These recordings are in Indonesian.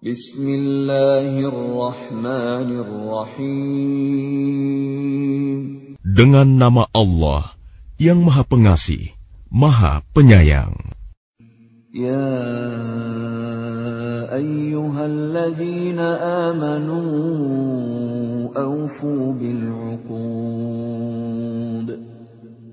Bismillahirrahmanirrahim. Dengan nama Allah yang Maha Pengasih, Maha Penyayang. Ya ayyuhalladzina amanu awfu bil'uqud.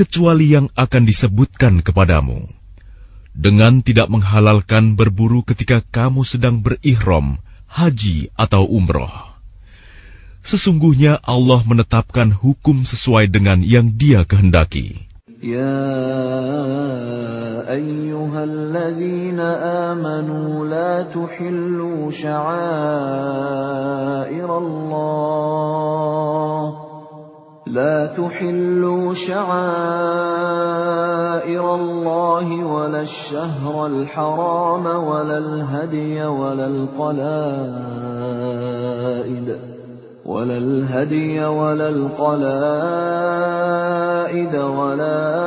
kecuali yang akan disebutkan kepadamu, dengan tidak menghalalkan berburu ketika kamu sedang berihram, haji atau umroh. Sesungguhnya Allah menetapkan hukum sesuai dengan yang Dia kehendaki. Ya ayyuhalladzina amanu la tuhillu sya'airallah لا تحلوا شعائر الله ولا الشهر الحرام ولا الهدي ولا القلائد ولا الهدي ولا القلائد ولا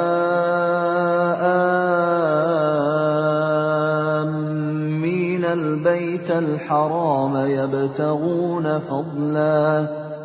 آمين البيت الحرام يبتغون فضلاً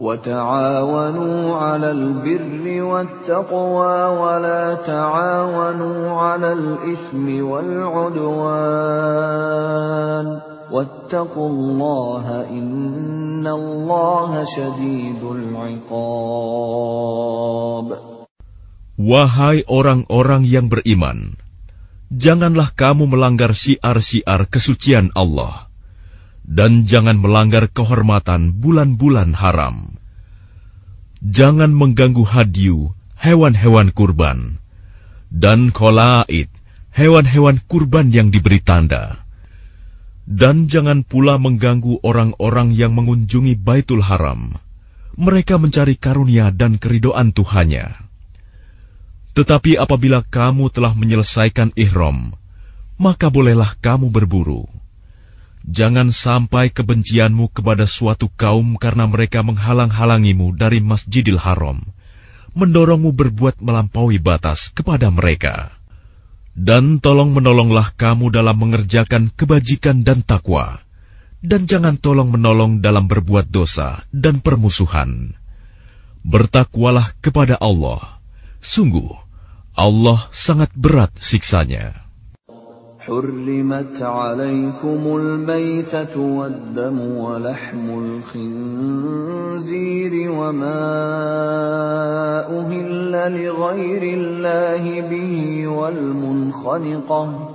وتعاونوا على البر والتقوى ولا تعاونوا على الإثم والعدوان واتقوا الله إن الله شديد العقاب Wahai orang-orang yang beriman, janganlah kamu melanggar siar-siar kesucian Allah dan jangan melanggar kehormatan bulan-bulan haram. Jangan mengganggu hadiu hewan-hewan kurban dan kolaid hewan-hewan kurban yang diberi tanda. Dan jangan pula mengganggu orang-orang yang mengunjungi Baitul Haram. Mereka mencari karunia dan keridoan Tuhannya. Tetapi apabila kamu telah menyelesaikan ihram, maka bolehlah kamu berburu. Jangan sampai kebencianmu kepada suatu kaum karena mereka menghalang-halangimu dari Masjidil Haram, mendorongmu berbuat melampaui batas kepada mereka. Dan tolong menolonglah kamu dalam mengerjakan kebajikan dan takwa, dan jangan tolong menolong dalam berbuat dosa dan permusuhan. Bertakwalah kepada Allah. Sungguh, Allah sangat berat siksanya. حرمت عليكم الميتة والدم ولحم الخنزير وما أهل لغير الله به والمنخنقة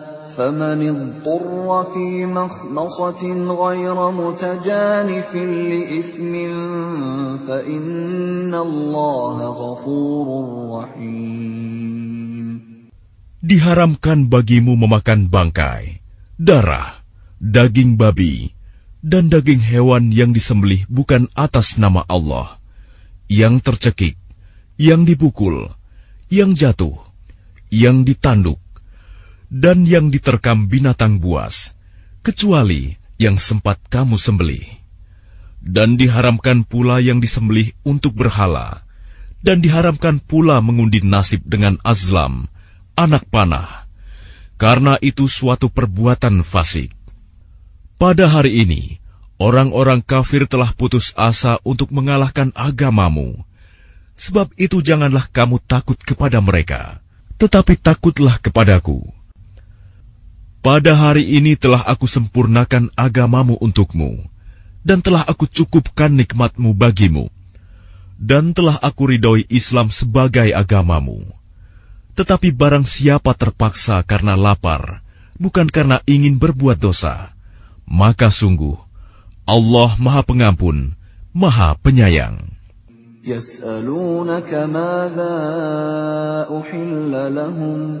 فمن اضطر في مخمصة غير متجانف لإثم فإن الله غفور رحيم Diharamkan bagimu memakan bangkai, darah, daging babi, dan daging hewan yang disembelih bukan atas nama Allah, yang tercekik, yang dipukul, yang jatuh, yang ditanduk, dan yang diterkam binatang buas, kecuali yang sempat kamu sembelih. Dan diharamkan pula yang disembelih untuk berhala, dan diharamkan pula mengundi nasib dengan azlam, anak panah, karena itu suatu perbuatan fasik. Pada hari ini, orang-orang kafir telah putus asa untuk mengalahkan agamamu, Sebab itu janganlah kamu takut kepada mereka, tetapi takutlah kepadaku. Pada hari ini telah aku sempurnakan agamamu untukmu, dan telah aku cukupkan nikmatmu bagimu, dan telah aku ridhoi Islam sebagai agamamu. Tetapi barang siapa terpaksa karena lapar, bukan karena ingin berbuat dosa, maka sungguh Allah Maha Pengampun, Maha Penyayang. يسألونك ماذا أحل لهم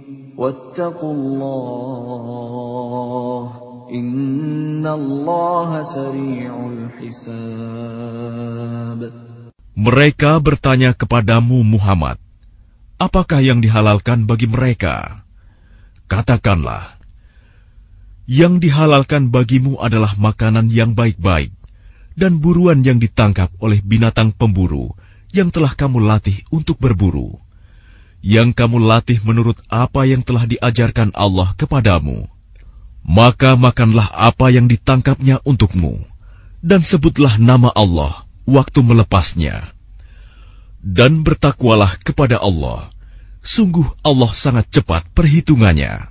واتقوا الله إن الله سريع الحساب Mereka bertanya kepadamu Muhammad, apakah yang dihalalkan bagi mereka? Katakanlah, yang dihalalkan bagimu adalah makanan yang baik-baik dan buruan yang ditangkap oleh binatang pemburu yang telah kamu latih untuk berburu, yang kamu latih menurut apa yang telah diajarkan Allah kepadamu. Maka makanlah apa yang ditangkapnya untukmu, dan sebutlah nama Allah waktu melepasnya. Dan bertakwalah kepada Allah. Sungguh Allah sangat cepat perhitungannya.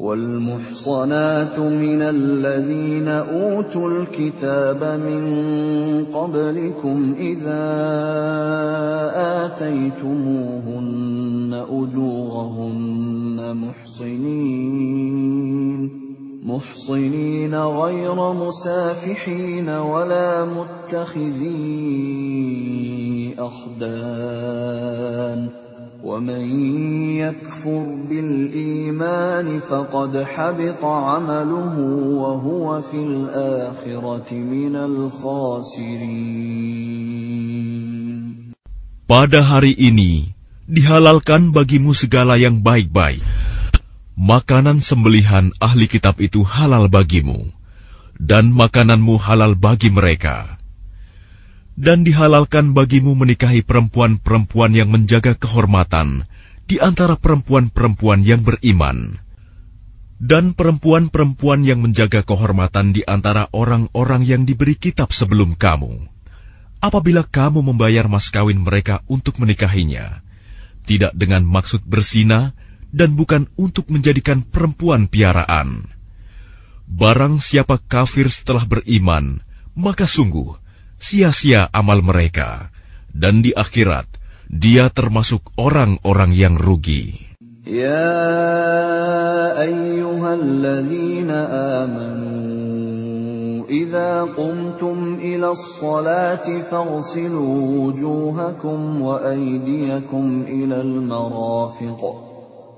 والمحصنات من الذين أوتوا الكتاب من قبلكم إذا آتيتموهن أجورهن محصنين محصنين غير مسافحين ولا متخذي أخدان. ومن يكفر بالإيمان فقد حبط عمله وهو في الآخرة من الخاسرين Pada hari ini dihalalkan bagimu segala yang baik-baik. Makanan sembelihan ahli kitab itu halal bagimu, dan makananmu halal bagi mereka dan dihalalkan bagimu menikahi perempuan-perempuan yang menjaga kehormatan di antara perempuan-perempuan yang beriman, dan perempuan-perempuan yang menjaga kehormatan di antara orang-orang yang diberi kitab sebelum kamu. Apabila kamu membayar mas kawin mereka untuk menikahinya, tidak dengan maksud bersina dan bukan untuk menjadikan perempuan piaraan. Barang siapa kafir setelah beriman, maka sungguh sia-sia amal mereka, dan di akhirat dia termasuk orang-orang yang rugi. Ya ayyuhalladzina amanu idza qumtum ila as-salati faghsilu wujuhakum wa aydiyakum ila al-marafiq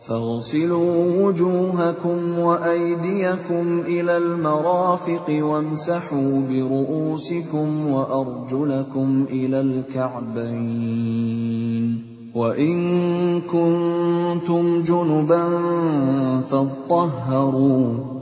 فاغسلوا وجوهكم وأيديكم إلى المرافق وامسحوا برؤوسكم وأرجلكم إلى الكعبين. وإن كنتم جنبا فاطهروا.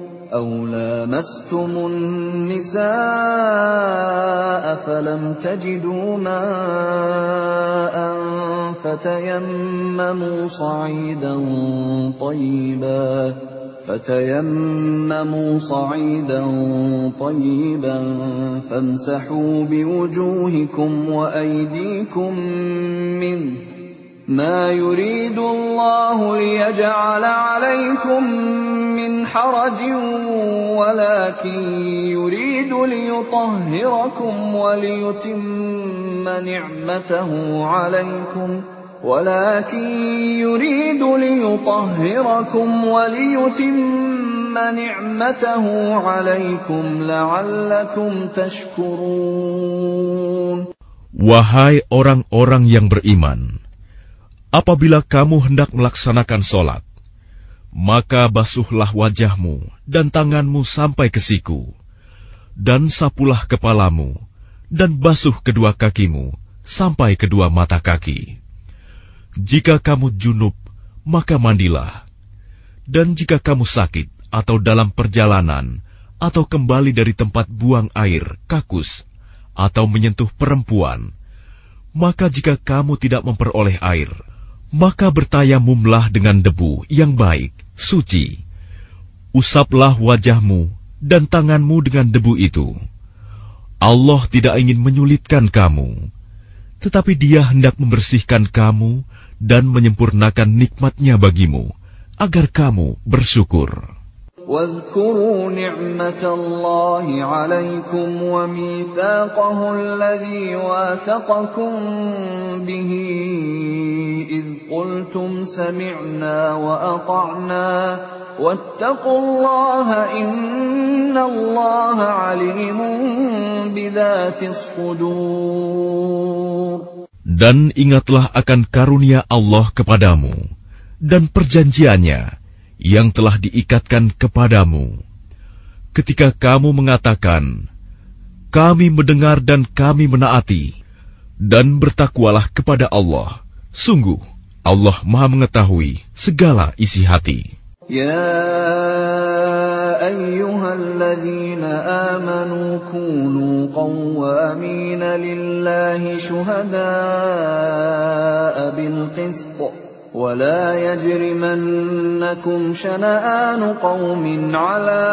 أو لامستم النساء فلم تجدوا ماء فتيمموا صعيدا طيبا فتيمموا صعيدا طيبا فامسحوا بوجوهكم وأيديكم منه ما يريد الله ليجعل عليكم من حرج ولكن يريد ليطهركم وليتم نعمته عليكم ولكن يريد ليطهركم وليتم نعمته عليكم لعلكم تشكرون. Wahai orang-orang yang beriman, apabila kamu hendak melaksanakan sholat, maka basuhlah wajahmu dan tanganmu sampai ke siku, dan sapulah kepalamu, dan basuh kedua kakimu sampai kedua mata kaki. Jika kamu junub, maka mandilah. Dan jika kamu sakit atau dalam perjalanan, atau kembali dari tempat buang air, kakus, atau menyentuh perempuan, maka jika kamu tidak memperoleh air, maka bertayamumlah dengan debu yang baik, suci. Usaplah wajahmu dan tanganmu dengan debu itu. Allah tidak ingin menyulitkan kamu, tetapi Dia hendak membersihkan kamu dan menyempurnakan nikmatnya bagimu, agar kamu bersyukur. واذكروا نعمة الله عليكم وميثاقه الذي واثقكم به إذ قلتم سمعنا وأطعنا واتقوا الله إن الله عليم بذات الصدور Dan ingatlah akan karunia Allah kepadamu dan perjanjiannya yang telah diikatkan kepadamu. Ketika kamu mengatakan, "Kami mendengar dan kami menaati," dan bertakwalah kepada Allah, sungguh Allah Maha Mengetahui segala isi hati. Ya ayyuhalladzina amanu kunu qawwamina lillahi shuhada'a bil ولا يجرمنكم شنآن قوم على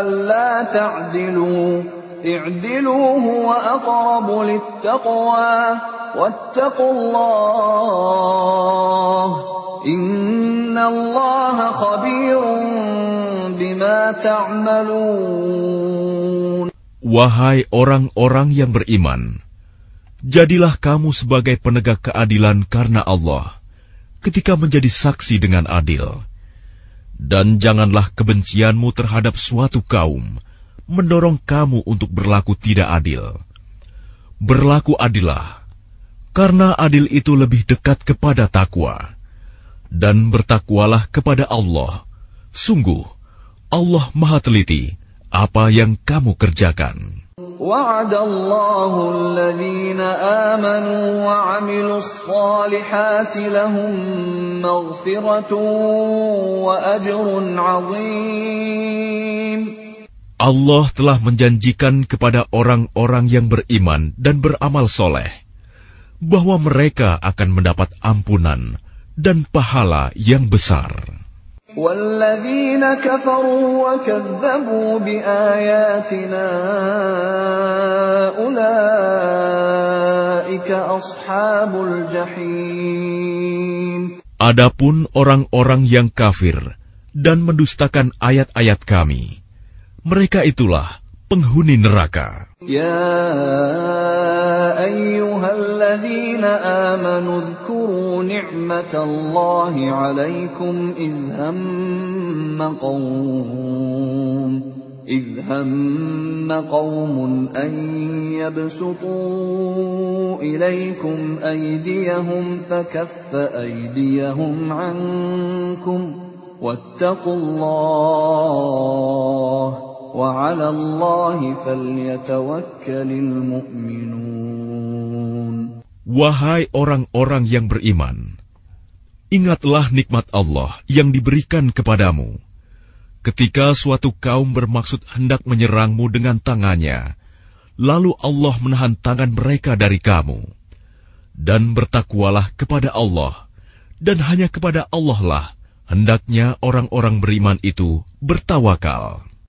ألا تعدلوا. اعدلوا هو أقرب للتقوى. واتقوا الله إن الله خبير بما تعملون. Wahai orang-orang yang beriman, Jadilah kamu sebagai penegak keadilan karena Allah ketika menjadi saksi dengan adil. Dan janganlah kebencianmu terhadap suatu kaum mendorong kamu untuk berlaku tidak adil. Berlaku adillah, karena adil itu lebih dekat kepada takwa. Dan bertakwalah kepada Allah. Sungguh, Allah maha teliti apa yang kamu kerjakan. وعد الله الذين آمنوا وعملوا الصالحات لهم مغفرة وأجر عظيم Allah telah menjanjikan kepada orang-orang yang beriman dan beramal soleh bahwa mereka akan mendapat ampunan dan pahala yang besar. والذين كفروا وكذبوا بآياتنا أولئك أصحاب الجحيم Adapun orang-orang yang kafir dan mendustakan ayat-ayat kami, mereka itulah penghuni neraka. Ya ayyuhalladzina amanu dhkuru ni'matallahi 'alaikum idh hamma qaum إذ هم قوم أن يبسطوا إليكم أيديهم فكف أيديهم عنكم واتقوا الله وعلى الله فليتوكل المؤمنون Wahai orang-orang yang beriman, ingatlah nikmat Allah yang diberikan kepadamu. Ketika suatu kaum bermaksud hendak menyerangmu dengan tangannya, lalu Allah menahan tangan mereka dari kamu. Dan bertakwalah kepada Allah, dan hanya kepada Allah lah hendaknya orang-orang beriman itu bertawakal.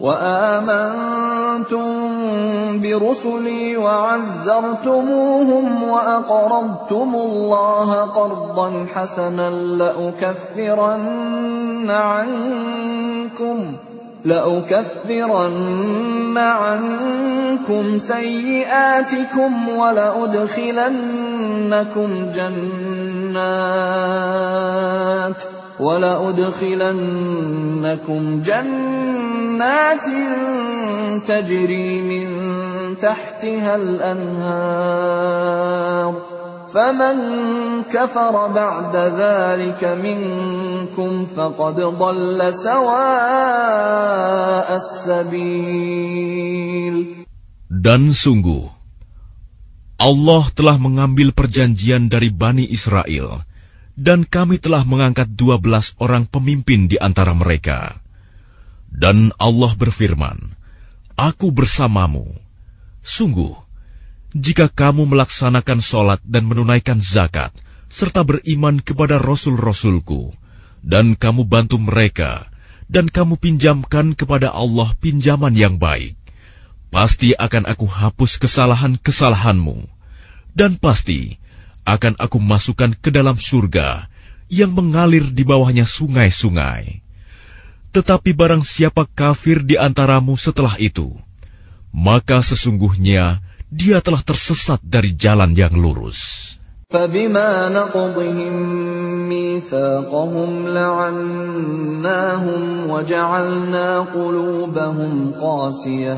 وآمنتم برسلي وعزرتموهم وأقرضتم الله قرضا حسنا لأكفرن عنكم لأكفرن عنكم سيئاتكم ولأدخلنكم جنات ولأدخلنكم جنات تجري من تحتها الأنهار فمن كفر بعد ذلك منكم فقد ضل سواء السبيل Dan sungguh, Allah telah mengambil perjanjian dari Bani Israel dan kami telah mengangkat dua belas orang pemimpin di antara mereka. Dan Allah berfirman, Aku bersamamu. Sungguh, jika kamu melaksanakan sholat dan menunaikan zakat, serta beriman kepada Rasul-Rasulku, dan kamu bantu mereka, dan kamu pinjamkan kepada Allah pinjaman yang baik, pasti akan aku hapus kesalahan-kesalahanmu, dan pasti akan aku masukkan ke dalam surga yang mengalir di bawahnya sungai-sungai. Tetapi barang siapa kafir di antaramu setelah itu, maka sesungguhnya dia telah tersesat dari jalan yang lurus. فبما نقضهم ميثاقهم لعناهم وجعلنا قلوبهم قاسيه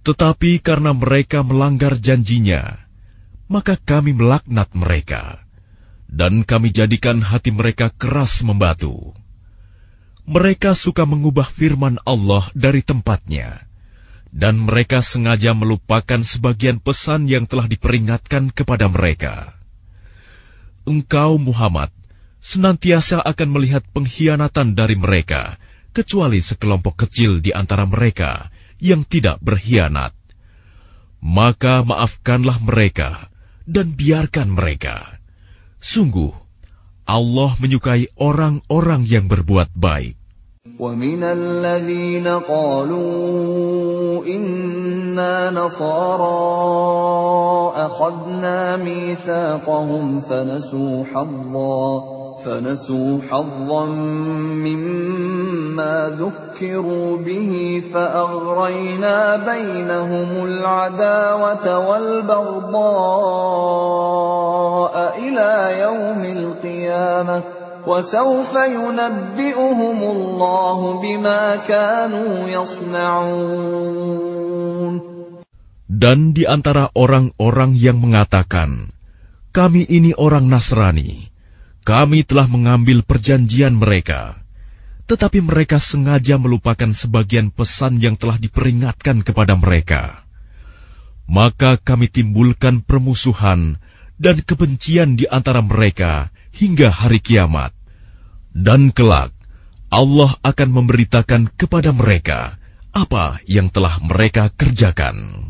Tetapi karena mereka melanggar janjinya, maka kami melaknat mereka, dan kami jadikan hati mereka keras membatu. Mereka suka mengubah firman Allah dari tempatnya, dan mereka sengaja melupakan sebagian pesan yang telah diperingatkan kepada mereka. Engkau, Muhammad, senantiasa akan melihat pengkhianatan dari mereka, kecuali sekelompok kecil di antara mereka yang tidak berkhianat. Maka maafkanlah mereka dan biarkan mereka. Sungguh, Allah menyukai orang-orang yang berbuat baik. ومن الذين قالوا إنا نصارى أخذنا ميثاقهم فنسوا حظا فنسوا حظا مما ذكروا به فأغرينا بينهم العداوة والبغضاء إلى يوم القيامة وسوف ينبئهم الله بما كانوا يصنعون Dan di antara orang-orang yang mengatakan, kami ini orang Nasrani, kami telah mengambil perjanjian mereka, tetapi mereka sengaja melupakan sebagian pesan yang telah diperingatkan kepada mereka. Maka kami timbulkan permusuhan dan kebencian di antara mereka hingga hari kiamat. Dan kelak, Allah akan memberitakan kepada mereka apa yang telah mereka kerjakan.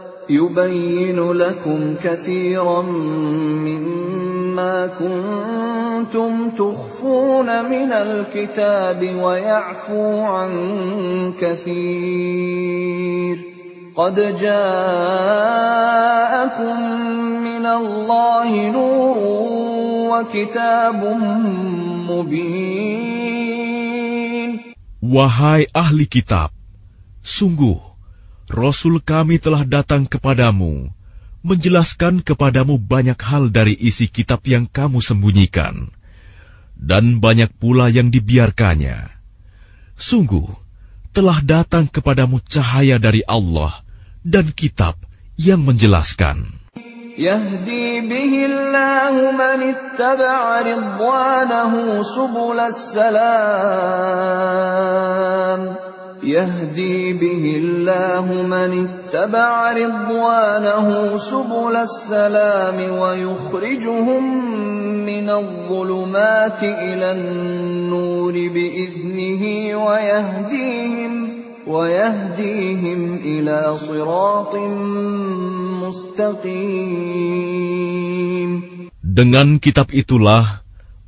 يبين لكم كثيرا مما كنتم تخفون من الكتاب ويعفو عن كثير. قد جاءكم من الله نور وكتاب مبين. Wahai ahli kitab, sungguh Rasul kami telah datang kepadamu, menjelaskan kepadamu banyak hal dari isi kitab yang kamu sembunyikan, dan banyak pula yang dibiarkannya. Sungguh, telah datang kepadamu cahaya dari Allah dan kitab yang menjelaskan. Yahdi. يهدي به الله من اتبع رضوانه سبل السلام ويخرجهم من الظلمات إلى النور بإذنه ويهديهم ويهديهم إلى صراط مستقيم Dengan kitab itulah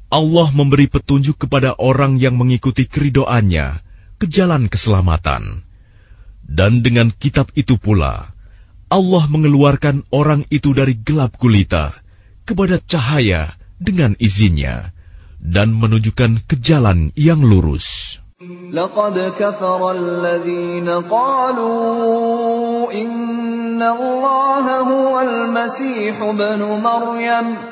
Allah memberi petunjuk kepada orang yang mengikuti keridoannya ke jalan keselamatan. Dan dengan kitab itu pula, Allah mengeluarkan orang itu dari gelap gulita kepada cahaya dengan izinnya dan menunjukkan ke jalan yang lurus. لقد كفر الذين قالوا إن الله هو المسيح ابن مريم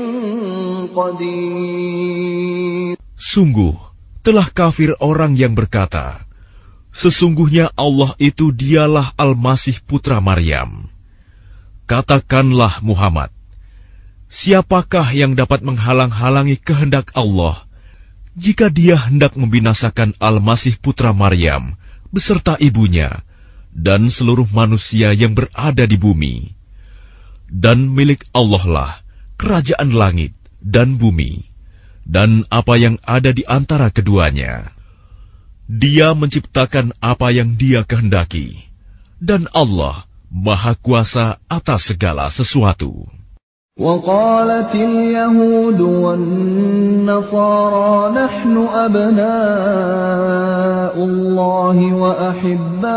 Sungguh, telah kafir orang yang berkata, Sesungguhnya Allah itu dialah Al-Masih Putra Maryam. Katakanlah Muhammad, siapakah yang dapat menghalang-halangi kehendak Allah jika dia hendak membinasakan Al-Masih Putra Maryam beserta ibunya dan seluruh manusia yang berada di bumi? dan milik Allah lah kerajaan langit dan bumi, dan apa yang ada di antara keduanya. Dia menciptakan apa yang Dia kehendaki, dan Allah Maha Kuasa atas segala sesuatu. وقالت اليهود والنصارى نحن أبناء الله وأحباؤه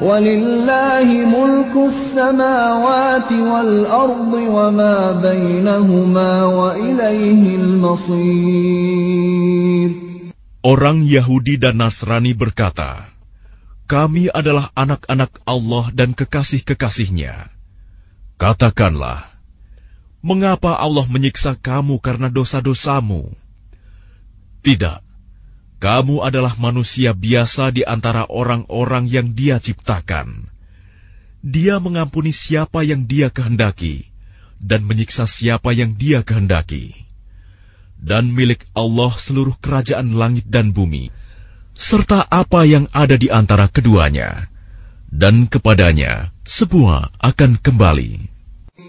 ولله ملك السماوات والأرض وما بينهما وإليه المصير Orang Yahudi dan Nasrani berkata, Kami adalah anak-anak Allah dan kekasih-kekasihnya. Katakanlah, mengapa Allah menyiksa kamu karena dosa-dosamu? Tidak, kamu adalah manusia biasa di antara orang-orang yang Dia ciptakan. Dia mengampuni siapa yang Dia kehendaki dan menyiksa siapa yang Dia kehendaki. Dan milik Allah seluruh kerajaan langit dan bumi, serta apa yang ada di antara keduanya, dan kepadanya semua akan kembali.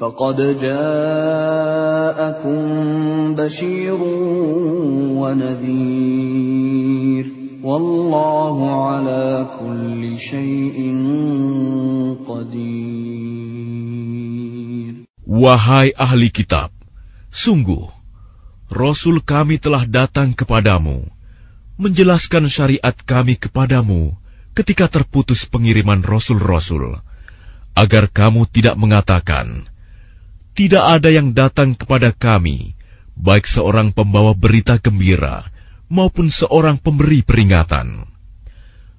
فقد جاءكم بشير ونذير والله على كل شيء قدير Wahai ahli kitab, sungguh Rasul kami telah datang kepadamu, menjelaskan syariat kami kepadamu ketika terputus pengiriman rasul-rasul, agar kamu tidak mengatakan, tidak ada yang datang kepada kami, baik seorang pembawa berita gembira maupun seorang pemberi peringatan.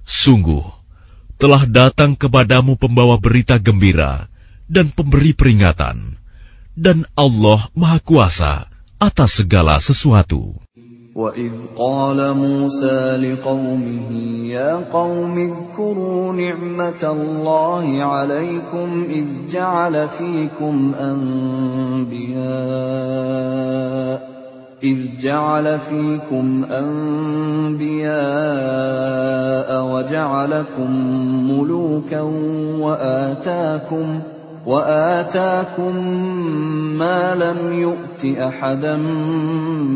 Sungguh, telah datang kepadamu pembawa berita gembira dan pemberi peringatan, dan Allah Maha Kuasa atas segala sesuatu. وإذ قال موسى لقومه يا قوم اذكروا نعمة الله عليكم إذ جعل فيكم أنبياء إذ جعل فيكم أنبياء وجعلكم ملوكا وآتاكم ۖ وآتاكم ما لم يؤت أحدا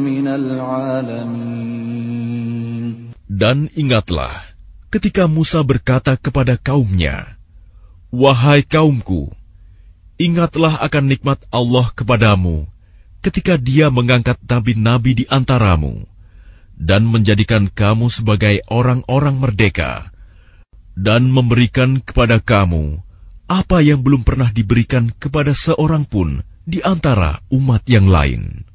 من العالمين Dan ingatlah ketika Musa berkata kepada kaumnya, Wahai kaumku, ingatlah akan nikmat Allah kepadamu ketika dia mengangkat nabi-nabi di antaramu dan menjadikan kamu sebagai orang-orang merdeka dan memberikan kepada kamu apa yang belum pernah diberikan kepada seorang pun di antara umat yang lain.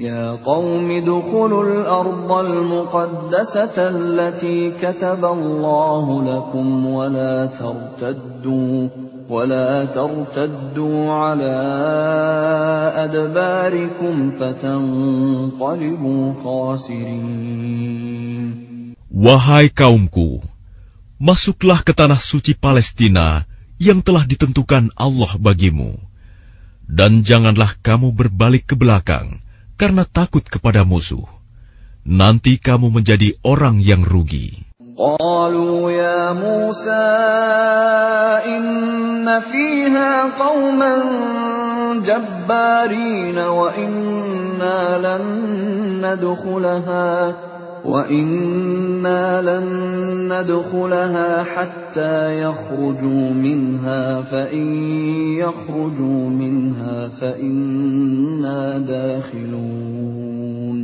Ya qaum dukhulul ardal muqaddasata allati kataballahu lakum wa la tartaddu wa la tartaddu ala adbarikum fatanqalibu khasirin Wahai kaumku, masuklah ke tanah suci Palestina yang telah ditentukan Allah bagimu. Dan janganlah kamu berbalik ke belakang karena takut kepada musuh. Nanti kamu menjadi orang yang rugi. قالوا يا موسى إن فيها قوما جبارين وإنا لن ندخلها وَإِنَّا لَن نَّدْخُلَهَا حَتَّىٰ يَخْرُجُوا مِنْهَا فَإِن يَخْرُجُوا مِنْهَا فَإِنَّا دَاخِلُونَ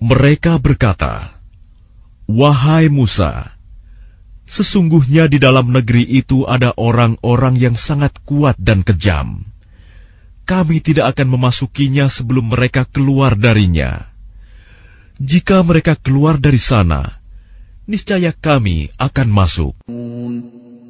Mereka berkata, Wahai Musa, sesungguhnya di dalam negeri itu ada orang-orang yang sangat kuat dan kejam. Kami tidak akan memasukinya sebelum mereka keluar darinya. Jika mereka keluar dari sana, niscaya kami akan masuk.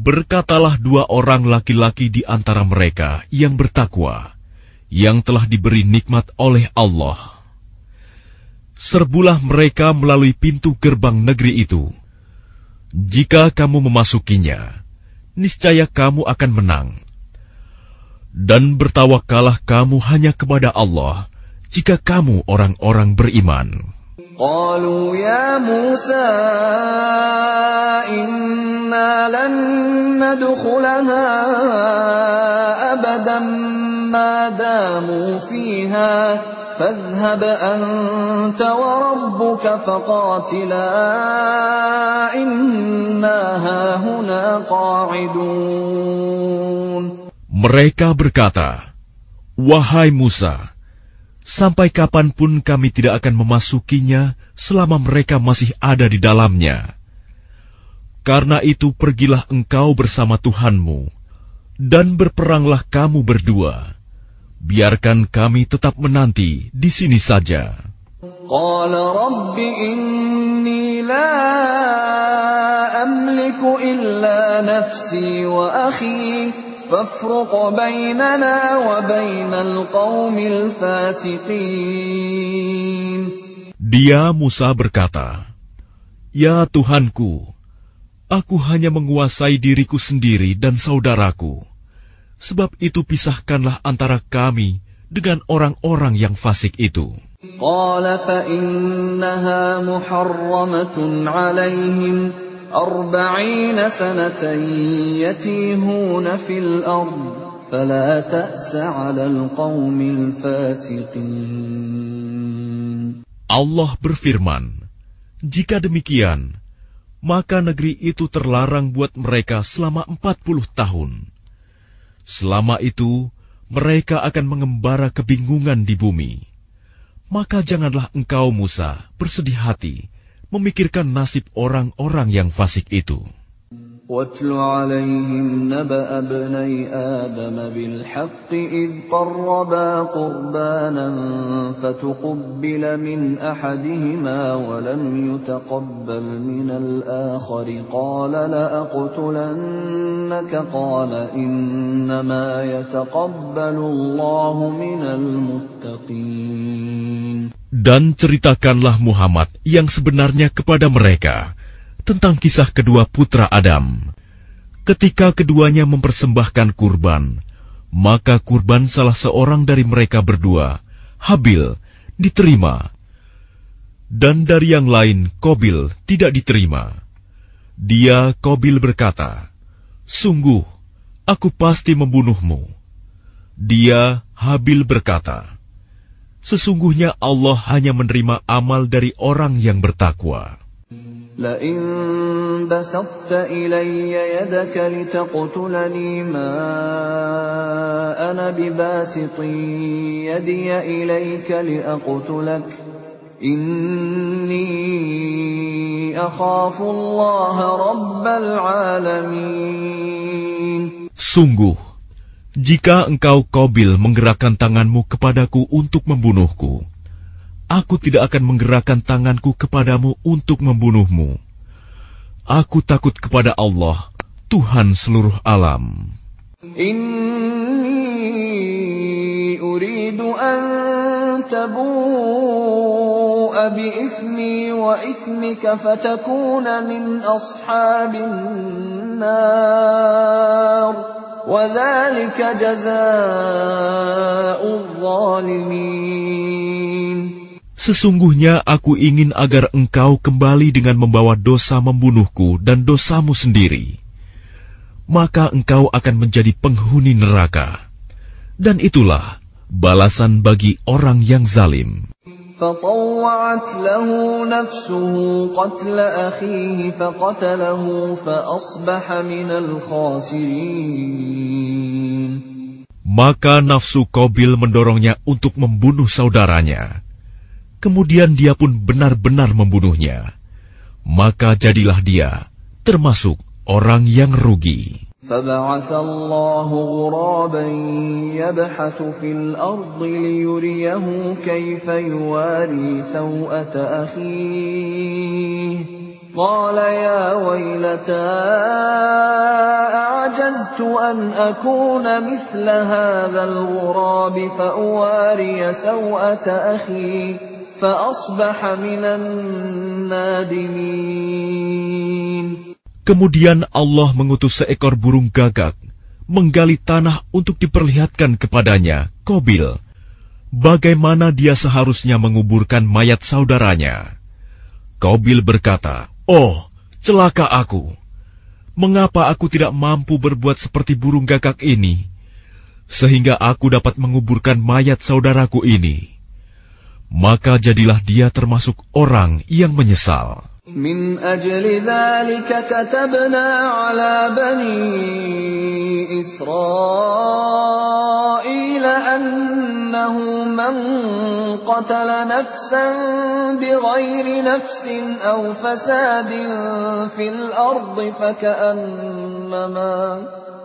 Berkatalah dua orang laki-laki di antara mereka yang bertakwa, yang telah diberi nikmat oleh Allah. Serbulah mereka melalui pintu gerbang negeri itu. Jika kamu memasukinya, niscaya kamu akan menang. Dan bertawakalah kamu hanya kepada Allah jika kamu orang-orang beriman. قالوا يا موسى إنا لن ندخلها أبدا ما داموا فيها. فاذهب أنت وربك فقاتلا إنا هاهنا قاعدون. Mereka berkata, Wahai Musa, sampai kapan pun kami tidak akan memasukinya selama mereka masih ada di dalamnya. Karena itu pergilah engkau bersama Tuhanmu, dan berperanglah kamu berdua. Biarkan kami tetap menanti di sini saja. Qala Rabbi inni la amliku illa nafsi wa akhih dia Musa berkata, Ya Tuhanku, aku hanya menguasai diriku sendiri dan saudaraku. Sebab itu pisahkanlah antara kami dengan orang-orang yang fasik itu. Qala fa innaha muharramatun أربعين سنة يتيهون في الأرض فلا تأس على القوم الفاسقين Allah berfirman, Jika demikian, maka negeri itu terlarang buat mereka selama empat puluh tahun. Selama itu, mereka akan mengembara kebingungan di bumi. Maka janganlah engkau Musa bersedih hati memikirkan nasib orang-orang yang fasik itu. واتل عليهم نبأ ابني آدم بالحق إذ قربا قربانا فتقبل من أحدهما ولم يتقبل من الآخر قال لأقتلنك قال إنما يتقبل الله من المتقين Dan ceritakanlah Muhammad yang sebenarnya kepada mereka tentang kisah kedua putra Adam. Ketika keduanya mempersembahkan kurban, maka kurban salah seorang dari mereka berdua, Habil, diterima. Dan dari yang lain, Kobil, tidak diterima. Dia, Kobil berkata, Sungguh, aku pasti membunuhmu. Dia, Habil berkata, Sesungguhnya Allah hanya menerima amal dari orang yang bertakwa. لئن بسطت إلي يدك لتقتلني ما أنا بباسط يدي إليك لأقتلك إني أخاف الله رب العالمين Sungguh, jika engkau Kobil menggerakkan tanganmu kepadaku untuk membunuhku, aku tidak akan menggerakkan tanganku kepadamu untuk membunuhmu. Aku takut kepada Allah, Tuhan seluruh alam. إني أريد أن تبوء بإثمي وإثمك فتكون من أصحاب النار وذلك جزاء الظالمين Sesungguhnya aku ingin agar engkau kembali dengan membawa dosa membunuhku dan dosamu sendiri. Maka engkau akan menjadi penghuni neraka. Dan itulah balasan bagi orang yang zalim. فطوعت له نفسه قتل أخيه فقتله فأصبح من الخاسرين Maka nafsu Kobil mendorongnya untuk membunuh saudaranya. Kemudian dia pun benar-benar membunuhnya. Maka jadilah dia termasuk orang yang rugi. فبعث الله غرابا يبحث في الأرض ليريه كيف يواري سوءة أخيه قال يا ويلتى أعجزت أن أكون مثل هذا الغراب فأواري سوءة أخي فأصبح من النادمين Kemudian Allah mengutus seekor burung gagak menggali tanah untuk diperlihatkan kepadanya, Kobil, bagaimana dia seharusnya menguburkan mayat saudaranya. Kobil berkata, Oh, celaka aku! Mengapa aku tidak mampu berbuat seperti burung gagak ini, sehingga aku dapat menguburkan mayat saudaraku ini? Maka jadilah dia termasuk orang yang menyesal. من أجل ذلك كتبنا على بني إسرائيل أنه من قتل نفسا بغير نفس أو فساد في الأرض فكأنما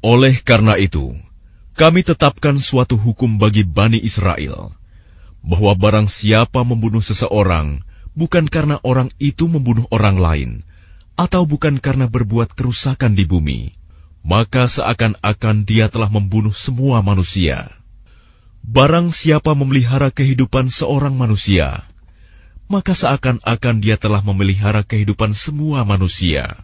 Oleh karena itu, kami tetapkan suatu hukum bagi Bani Israel, bahwa barang siapa membunuh seseorang, bukan karena orang itu membunuh orang lain, atau bukan karena berbuat kerusakan di bumi, maka seakan-akan dia telah membunuh semua manusia. Barang siapa memelihara kehidupan seorang manusia, maka seakan-akan dia telah memelihara kehidupan semua manusia.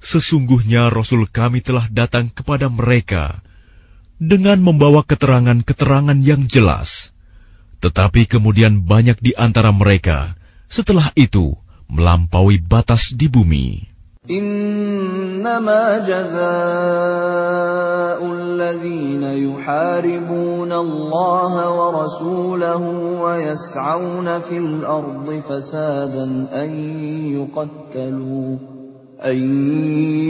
Sesungguhnya Rasul kami telah datang kepada mereka dengan membawa keterangan-keterangan yang jelas. Tetapi kemudian banyak di antara mereka setelah itu melampaui batas di bumi. إنما جزاء الذين يحاربون الله ورسوله ويسعون في الأرض فسادا أن يقتلوا أن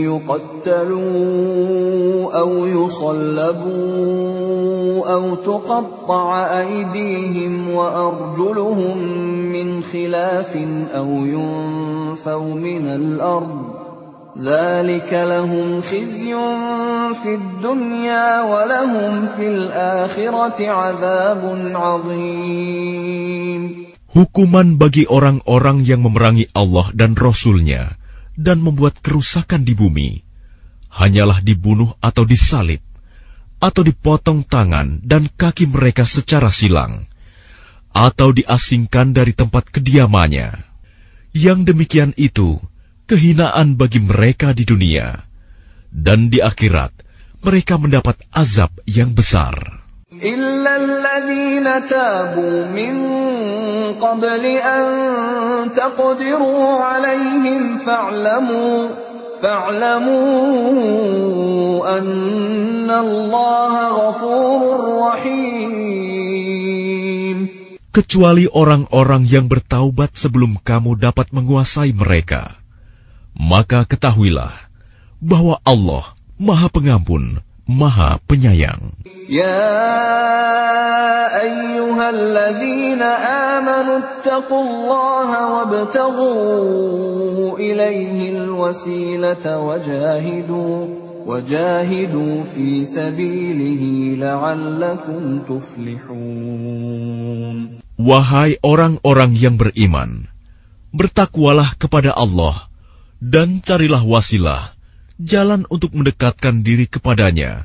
يقتلوا أو يصلبوا أو تقطع أيديهم وأرجلهم من خلاف أو ينفوا من الأرض ذلك لهم خزي في الدنيا ولهم في الآخرة عذاب عظيم. Hukuman bagi orang-orang yang memerangi Allah dan Rasul-Nya dan membuat kerusakan di bumi, hanyalah dibunuh atau disalib, atau dipotong tangan dan kaki mereka secara silang, atau diasingkan dari tempat kediamannya. Yang demikian itu kehinaan bagi mereka di dunia, dan di akhirat mereka mendapat azab yang besar. إلا الذين تابوا من قبل أن تقدروا عليهم فاعلموا فاعلموا أن الله غفور رحيم Kecuali orang-orang yang bertaubat sebelum kamu dapat menguasai mereka. Maka ketahuilah bahwa Allah Maha Pengampun, Maha Penyayang. يا أيها الذين آمنوا اتقوا الله وابتغوا إليه الوسيلة وجاهدوا وجاهدوا في سبيله لعلكم تفلحون Wahai orang-orang yang beriman, bertakwalah kepada Allah dan carilah wasilah, jalan untuk mendekatkan diri kepadanya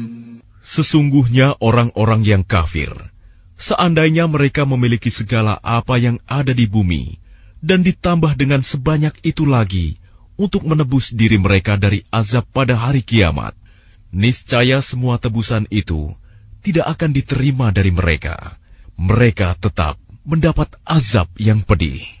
Sesungguhnya orang-orang yang kafir, seandainya mereka memiliki segala apa yang ada di bumi, dan ditambah dengan sebanyak itu lagi untuk menebus diri mereka dari azab pada hari kiamat, niscaya semua tebusan itu tidak akan diterima dari mereka. Mereka tetap mendapat azab yang pedih.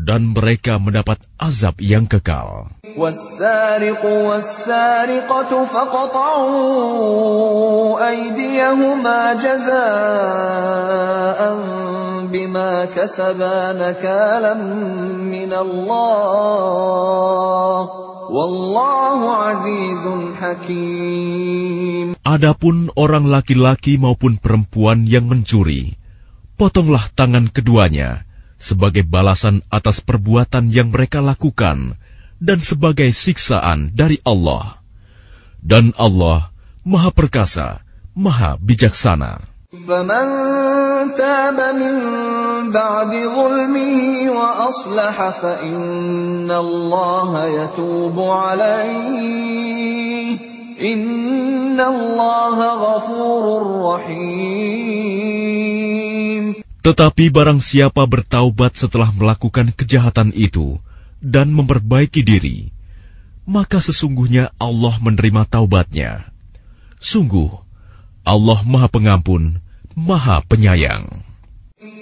dan mereka mendapat azab yang kekal. والسارق والسارقة فاقطعوا أيديهما جزاء بما كسبا نكالا من الله والله عزيز حكيم Adapun orang laki-laki maupun perempuan yang mencuri, potonglah tangan keduanya sebagai balasan atas perbuatan yang mereka lakukan dan sebagai siksaan dari Allah. Dan Allah Maha Perkasa, Maha Bijaksana. فمن تاب من بعد ظلمه وأصلح فإن الله يتوب عليه إن الله غفور رحيم Tetapi barang siapa bertaubat setelah melakukan kejahatan itu dan memperbaiki diri, maka sesungguhnya Allah menerima taubatnya. Sungguh, Allah Maha Pengampun, Maha Penyayang.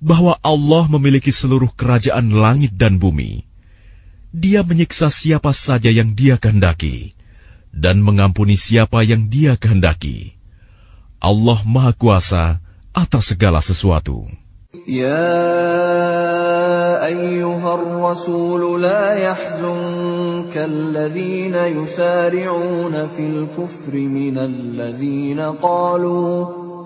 bahwa Allah memiliki seluruh kerajaan langit dan bumi? Dia menyiksa siapa saja yang Dia kehendaki, dan mengampuni siapa yang Dia kehendaki. Allah Maha Kuasa atas segala sesuatu. يا أيها الرسول لا يحزنك الذين يسارعون في الكفر من الذين قالوا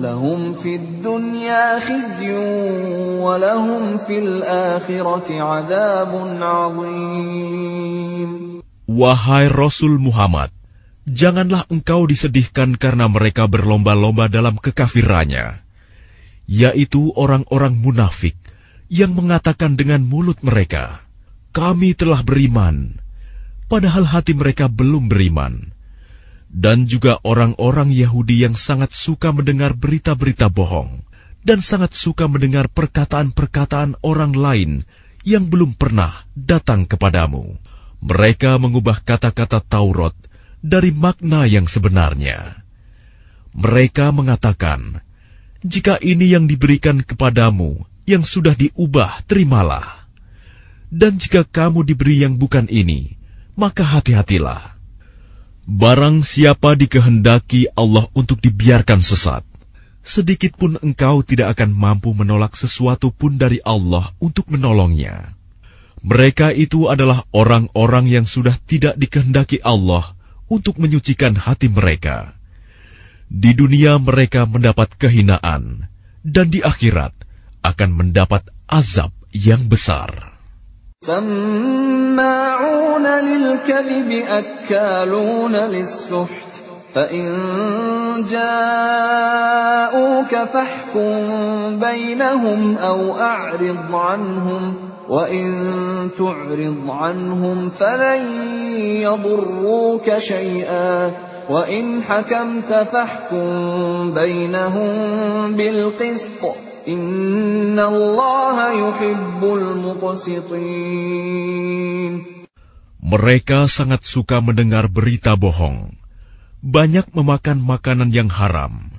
لهم في الدنيا خزي ولهم في الآخرة عذاب عظيم. Wahai Rasul Muhammad, janganlah engkau disedihkan karena mereka berlomba-lomba dalam kekafirannya, yaitu orang-orang munafik yang mengatakan dengan mulut mereka, "Kami telah beriman," padahal hati mereka belum beriman. Dan juga orang-orang Yahudi yang sangat suka mendengar berita-berita bohong dan sangat suka mendengar perkataan-perkataan orang lain yang belum pernah datang kepadamu. Mereka mengubah kata-kata Taurat dari makna yang sebenarnya. Mereka mengatakan, "Jika ini yang diberikan kepadamu, yang sudah diubah, terimalah. Dan jika kamu diberi yang bukan ini, maka hati-hatilah. Barang siapa dikehendaki Allah untuk dibiarkan sesat, sedikit pun engkau tidak akan mampu menolak sesuatu pun dari Allah untuk menolongnya." Mereka itu adalah orang-orang yang sudah tidak dikehendaki Allah untuk menyucikan hati mereka. Di dunia mereka mendapat kehinaan, dan di akhirat akan mendapat azab yang besar. سماعون للكذب أكالون للسحت فإن جاءوك فاحكم بينهم أو أعرض عنهم وإن تعرض عنهم فلن يضروك شيئا وإن حكمت فاحكم بينهم بالقسط إن الله يحب المقسطين Mereka sangat suka mendengar berita bohong. banyak memakan makanan yang haram.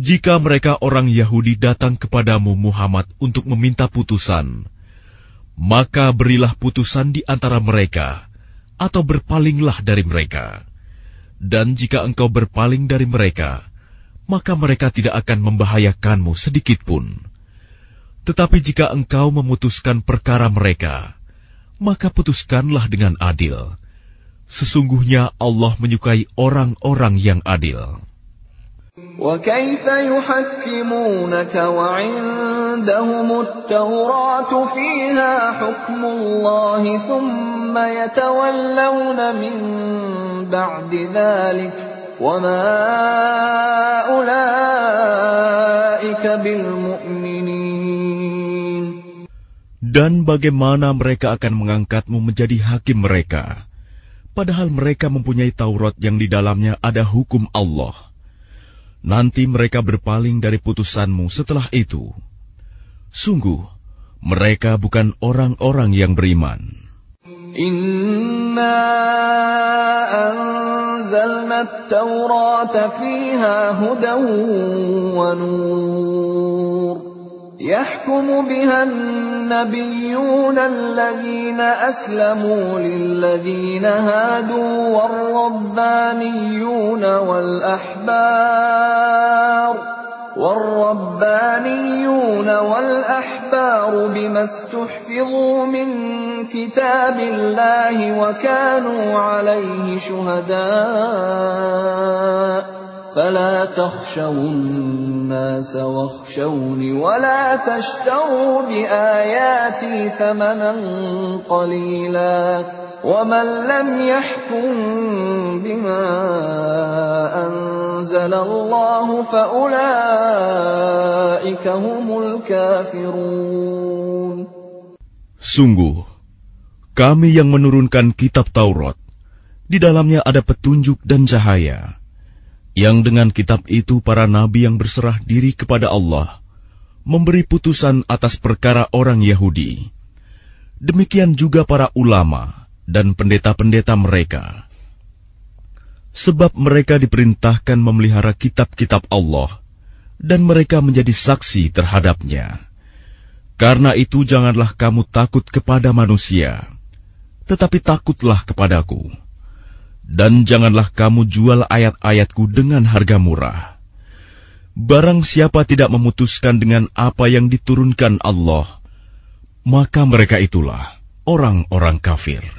Jika mereka orang Yahudi datang kepadamu Muhammad untuk meminta putusan, maka berilah putusan di antara mereka, atau berpalinglah dari mereka. Dan jika engkau berpaling dari mereka, maka mereka tidak akan membahayakanmu sedikit pun. Tetapi jika engkau memutuskan perkara mereka, maka putuskanlah dengan adil. Sesungguhnya Allah menyukai orang-orang yang adil. وكيف يحكمونك وعندهم التوراة فيها حكم الله ثم يتولون من بعد ذلك وما أولئك بالمؤمنين Dan bagaimana mereka akan mengangkatmu menjadi hakim mereka, padahal mereka mempunyai Taurat yang di dalamnya ada hukum Allah nanti mereka berpaling dari putusanmu setelah itu. Sungguh, mereka bukan orang-orang yang beriman. Inna. يحكم بها النبيون الذين أسلموا للذين هادوا والربانيون والأحبار والربانيون والأحبار بما استحفظوا من كتاب الله وكانوا عليه شهداء فلا تخشوا الناس واخشوني ولا تشتروا بآياتي ثمنا قليلا ومن لم يحكم بما أنزل الله فأولئك هم الكافرون Sungguh, kami yang menurunkan kitab Taurat, di dalamnya ada petunjuk dan cahaya yang dengan kitab itu para nabi yang berserah diri kepada Allah memberi putusan atas perkara orang Yahudi. Demikian juga para ulama dan pendeta-pendeta mereka. Sebab mereka diperintahkan memelihara kitab-kitab Allah dan mereka menjadi saksi terhadapnya. Karena itu janganlah kamu takut kepada manusia, tetapi takutlah kepadaku dan janganlah kamu jual ayat-ayatku dengan harga murah. Barang siapa tidak memutuskan dengan apa yang diturunkan Allah, maka mereka itulah orang-orang kafir.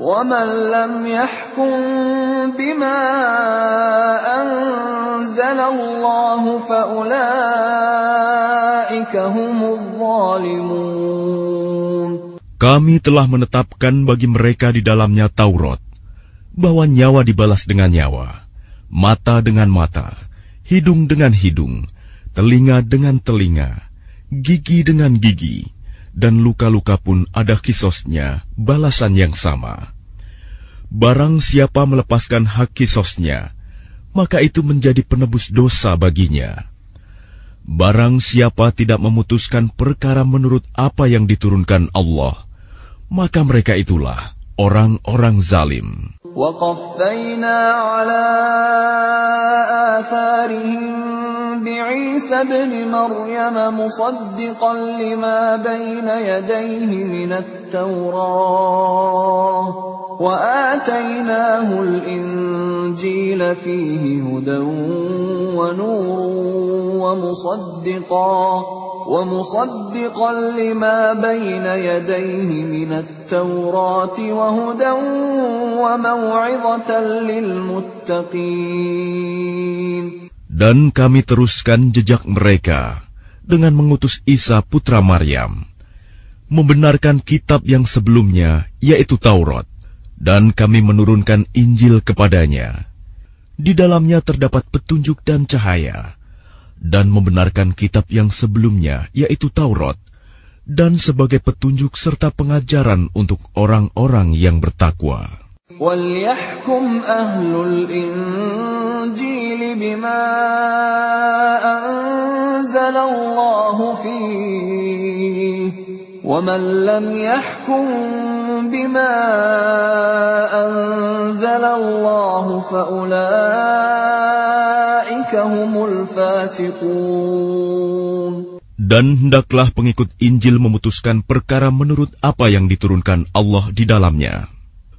ومن لم يحكم بما أنزل الله فأولئك هم الظالمون Kami telah menetapkan bagi mereka di dalamnya Taurat, bahwa nyawa dibalas dengan nyawa, mata dengan mata, hidung dengan hidung, telinga dengan telinga, gigi dengan gigi, dan luka-luka pun ada kisosnya, balasan yang sama. Barang siapa melepaskan hak kisosnya, maka itu menjadi penebus dosa baginya. Barang siapa tidak memutuskan perkara menurut apa yang diturunkan Allah, maka mereka itulah orang-orang zalim. وقفينا على آثارهم بعيسى ابن مريم مصدقا لما بين يديه من التوراة وآتيناه الإنجيل فيه هدى ونور ومصدقا ومصدقا لما بين يديه من التوراة وهدى وموعظة للمتقين. Dan kami teruskan jejak mereka dengan mengutus Isa putra Maryam, membenarkan kitab yang sebelumnya, yaitu Taurat, dan kami menurunkan Injil kepadanya. Di dalamnya terdapat petunjuk dan cahaya, dan membenarkan kitab yang sebelumnya, yaitu Taurat, dan sebagai petunjuk serta pengajaran untuk orang-orang yang bertakwa. وَلْيَحْكُمْ أَهْلُ الْإِنْجِيلِ بِمَا أَنزَلَ اللَّهُ فِيهِ وَمَنْ لَمْ يَحْكُمْ بِمَا أَنزَلَ اللَّهُ فَأُولَئِكَ هُمُ الْفَاسِقُونَ Dan hendaklah pengikut Injil memutuskan perkara menurut apa yang diturunkan Allah di dalamnya.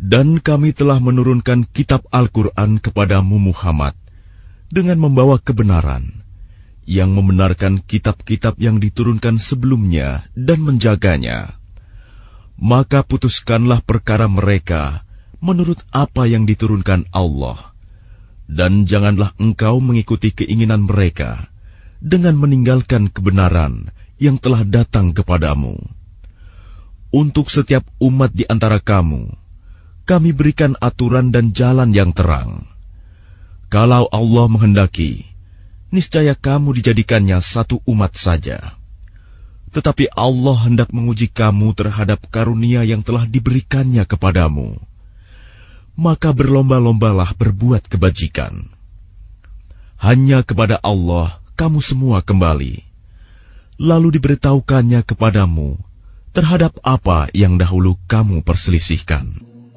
Dan kami telah menurunkan kitab Al-Quran kepadamu Muhammad dengan membawa kebenaran, yang membenarkan kitab-kitab yang diturunkan sebelumnya dan menjaganya. Maka putuskanlah perkara mereka menurut apa yang diturunkan Allah, dan janganlah engkau mengikuti keinginan mereka dengan meninggalkan kebenaran yang telah datang kepadamu. Untuk setiap umat di antara kamu, kami berikan aturan dan jalan yang terang. Kalau Allah menghendaki, niscaya kamu dijadikannya satu umat saja. Tetapi Allah hendak menguji kamu terhadap karunia yang telah diberikannya kepadamu. Maka berlomba-lombalah berbuat kebajikan. Hanya kepada Allah kamu semua kembali. Lalu diberitahukannya kepadamu terhadap apa yang dahulu kamu perselisihkan.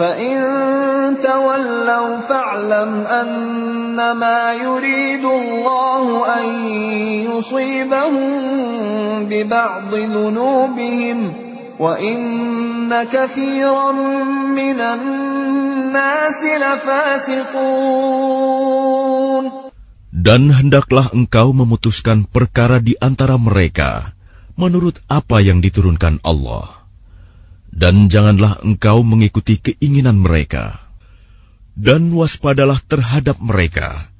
فَإِن تَوَلَّوْا فَاعْلَمْ أَنَّمَا يُرِيدُ اللَّهُ أَن يُصِيبَهُم بِبَعْضِ ذُنُوبِهِمْ ۗ وَإِنَّ كَثِيرًا مِّنَ النَّاسِ لَفَاسِقُونَ Dan hendaklah engkau memutuskan perkara di antara mereka menurut apa yang diturunkan Allah. Dan janganlah engkau mengikuti keinginan mereka. Dan waspadalah terhadap mereka.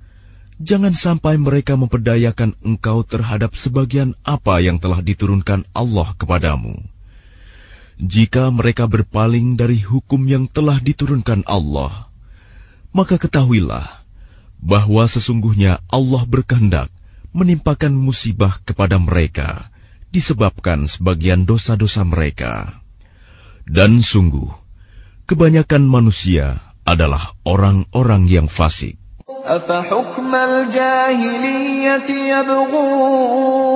Jangan sampai mereka memperdayakan engkau terhadap sebagian apa yang telah diturunkan Allah kepadamu. Jika mereka berpaling dari hukum yang telah diturunkan Allah, maka ketahuilah bahwa sesungguhnya Allah berkehendak menimpakan musibah kepada mereka disebabkan sebagian dosa-dosa mereka. Dan sungguh, kebanyakan manusia adalah orang-orang yang fasik. أَفَحُكْمَ الْجَاهِلِيَّةِ يَبْغُونَ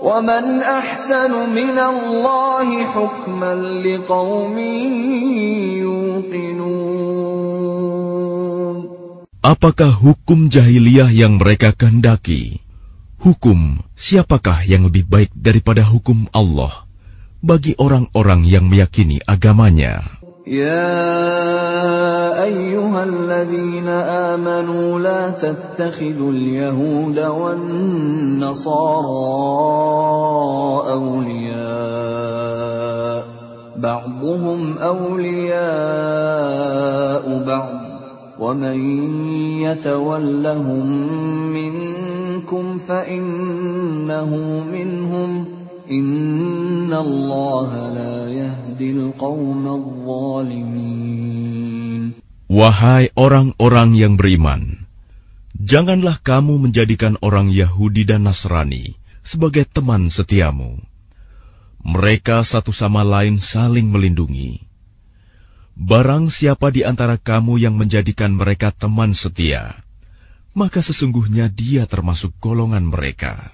وَمَنْ أَحْسَنُ مِنَ اللَّهِ حُكْمًا لِقَوْمٍ يُوقِنُونَ Apakah hukum jahiliyah yang mereka kehendaki? Hukum siapakah yang lebih baik daripada hukum Allah bagi orang-orang yang meyakini agamanya? يا الذين آمنوا لا تتخذوا اليهود والنصارى أولياء بعضهم أولياء بعض ومن يتولهم منكم فإنه منهم Wahai orang-orang yang beriman, janganlah kamu menjadikan orang Yahudi dan Nasrani sebagai teman setiamu. Mereka satu sama lain saling melindungi. Barang siapa di antara kamu yang menjadikan mereka teman setia, maka sesungguhnya dia termasuk golongan mereka.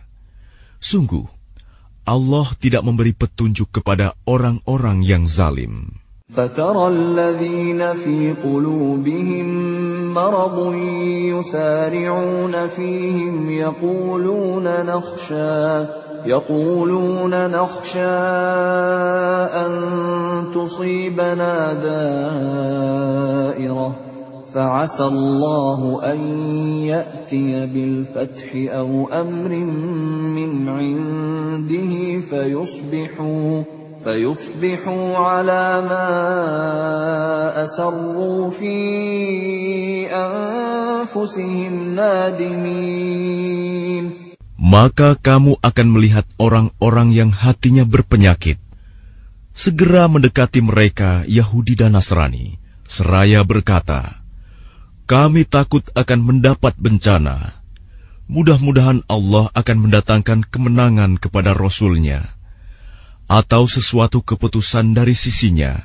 Sungguh, Allah tidak memberi petunjuk kepada orang-orang yang zalim. فترى الذين في قلوبهم مرض يسارعون فيهم يقولون نخشى يقولون نخشى أن تصيبنا دائرة فعسى الله أن يأتي بالفتح أو أمر من عنده فيصبحوا فيصبحوا على ما أسروا في أنفسهم نادمين Maka kamu akan melihat orang-orang yang hatinya berpenyakit. Segera mendekati mereka Yahudi dan Nasrani, seraya berkata, Kami takut akan mendapat bencana. Mudah-mudahan Allah akan mendatangkan kemenangan kepada Rasul-Nya atau sesuatu keputusan dari sisinya,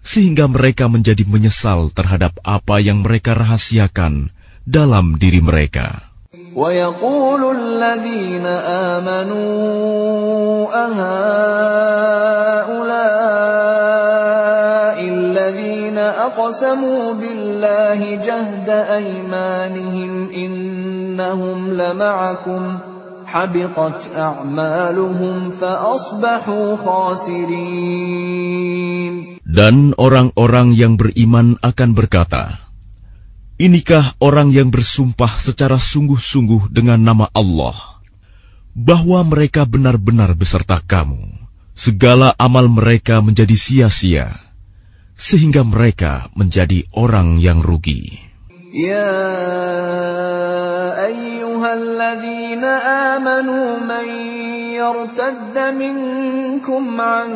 sehingga mereka menjadi menyesal terhadap apa yang mereka rahasiakan dalam diri mereka. ويقول الذين آمنوا أهؤلاء أقسموا بالله جهد أيمانهم إنهم لمعكم حبطت أعمالهم فأصبحوا خاسرين Dan orang-orang yang beriman akan berkata, Inikah orang yang bersumpah secara sungguh-sungguh dengan nama Allah, bahwa mereka benar-benar beserta kamu. Segala amal mereka menjadi sia-sia, sehingga mereka menjadi orang yang rugi. Ya ayyuhalladzina amanu man yartadda minkum an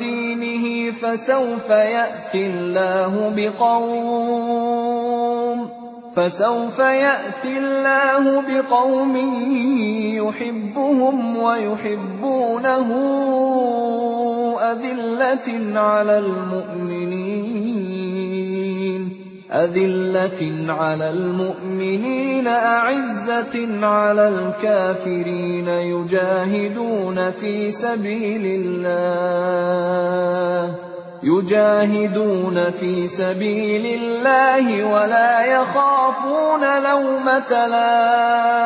dinihi fasawfa ya'tillahu biqawm فسوف يأتي الله بقوم يحبهم ويحبونه أذلة على المؤمنين أذلة على المؤمنين أعزة على الكافرين يجاهدون في سبيل الله. يجاهدون في سبيل الله ولا يخافون لومة لائم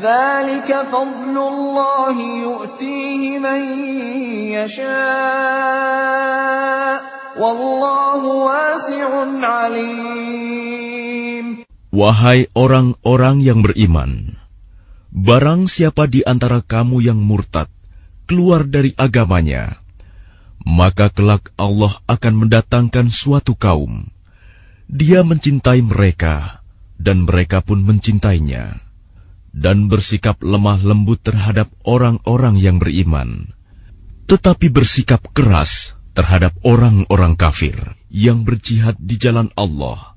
ذلك فضل الله يؤتيه من يشاء Wahai orang-orang yang beriman, barang siapa di antara kamu yang murtad keluar dari agamanya, maka kelak Allah akan mendatangkan suatu kaum. Dia mencintai mereka, dan mereka pun mencintainya, dan bersikap lemah lembut terhadap orang-orang yang beriman, tetapi bersikap keras terhadap orang-orang kafir yang berjihad di jalan Allah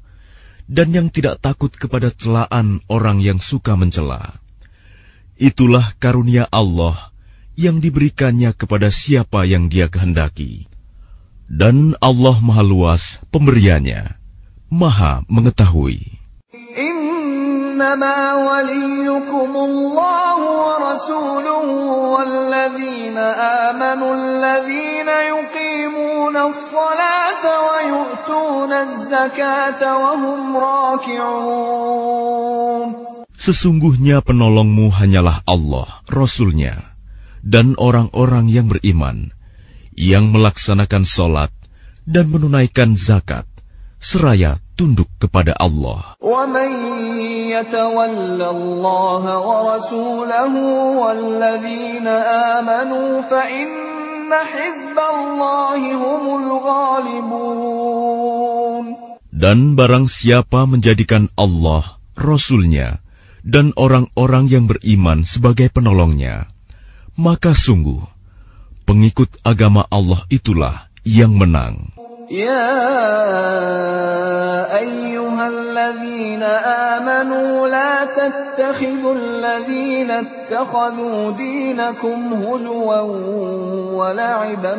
dan yang tidak takut kepada celaan orang yang suka mencela. Itulah karunia Allah yang diberikannya kepada siapa yang Dia kehendaki. Dan Allah Maha Luas pemberiannya, Maha mengetahui. إنما وليكم الله ورسوله والذين آمنوا الذين يقيمون الصلاة ويؤتون الزكاة وهم راكعون Sesungguhnya penolongmu hanyalah Allah, Rasulnya, dan orang-orang yang beriman yang melaksanakan solat dan menunaikan zakat seraya tunduk kepada Allah. Dan barang siapa menjadikan Allah, Rasulnya, dan orang-orang yang beriman sebagai penolongnya, maka sungguh, pengikut agama Allah itulah yang menang. يا أيها الذين آمنوا لا تتخذوا الذين اتخذوا دينكم هزوا ولعبا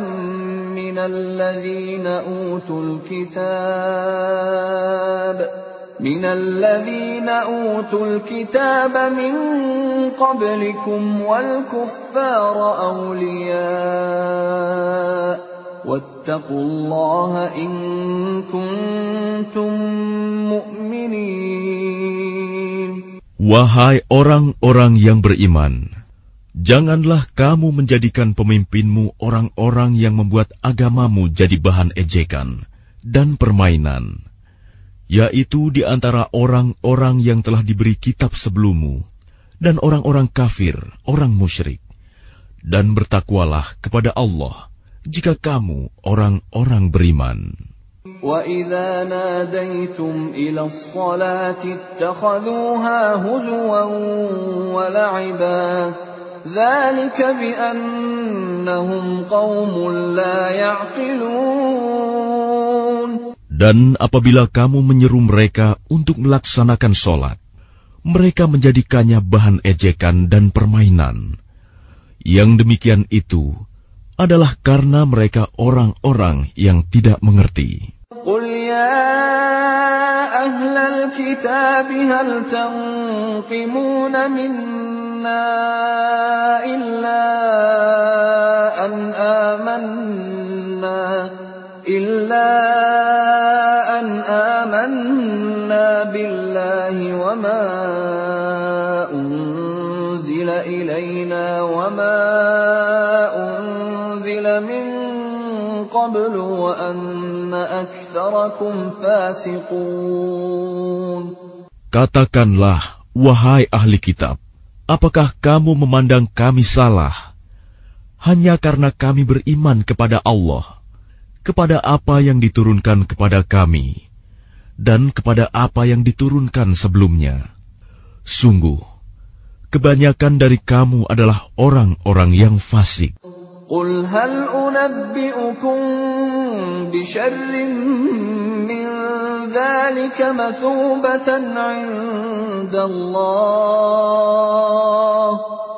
من الذين أوتوا الكتاب من الذين أوتوا الكتاب من قبلكم والكفار أولياء واتقوا الله إن كنتم مؤمنين Wahai orang-orang yang beriman, janganlah kamu menjadikan pemimpinmu orang-orang yang membuat agamamu jadi bahan ejekan dan permainan, yaitu di antara orang-orang yang telah diberi kitab sebelummu, dan orang-orang kafir, orang musyrik. Dan bertakwalah kepada Allah jika kamu orang-orang beriman. وَإِذَا نَادَيْتُمْ إِلَى الصَّلَاةِ اتَّخَذُوهَا هُزُوًا وَلَعِبًا ذَلِكَ بِأَنَّهُمْ قَوْمٌ لَا يَعْقِلُونَ dan apabila kamu menyeru mereka untuk melaksanakan sholat, mereka menjadikannya bahan ejekan dan permainan. Yang demikian itu adalah karena mereka orang-orang yang tidak mengerti. Qul ya ahlal kitab hal tanqimuna minna illa an amanna illa آمنا بالله وما أنزل إلينا وما أنزل من قبل وأن أكثركم فاسقون Katakanlah, wahai ahli kitab, apakah kamu memandang kami salah hanya karena kami beriman kepada Allah, kepada apa yang diturunkan kepada kami, dan kepada apa yang diturunkan sebelumnya? Sungguh, kebanyakan dari kamu adalah orang-orang yang fasik. قل هل أنبئكم بشر من ذلك مثوبة عند الله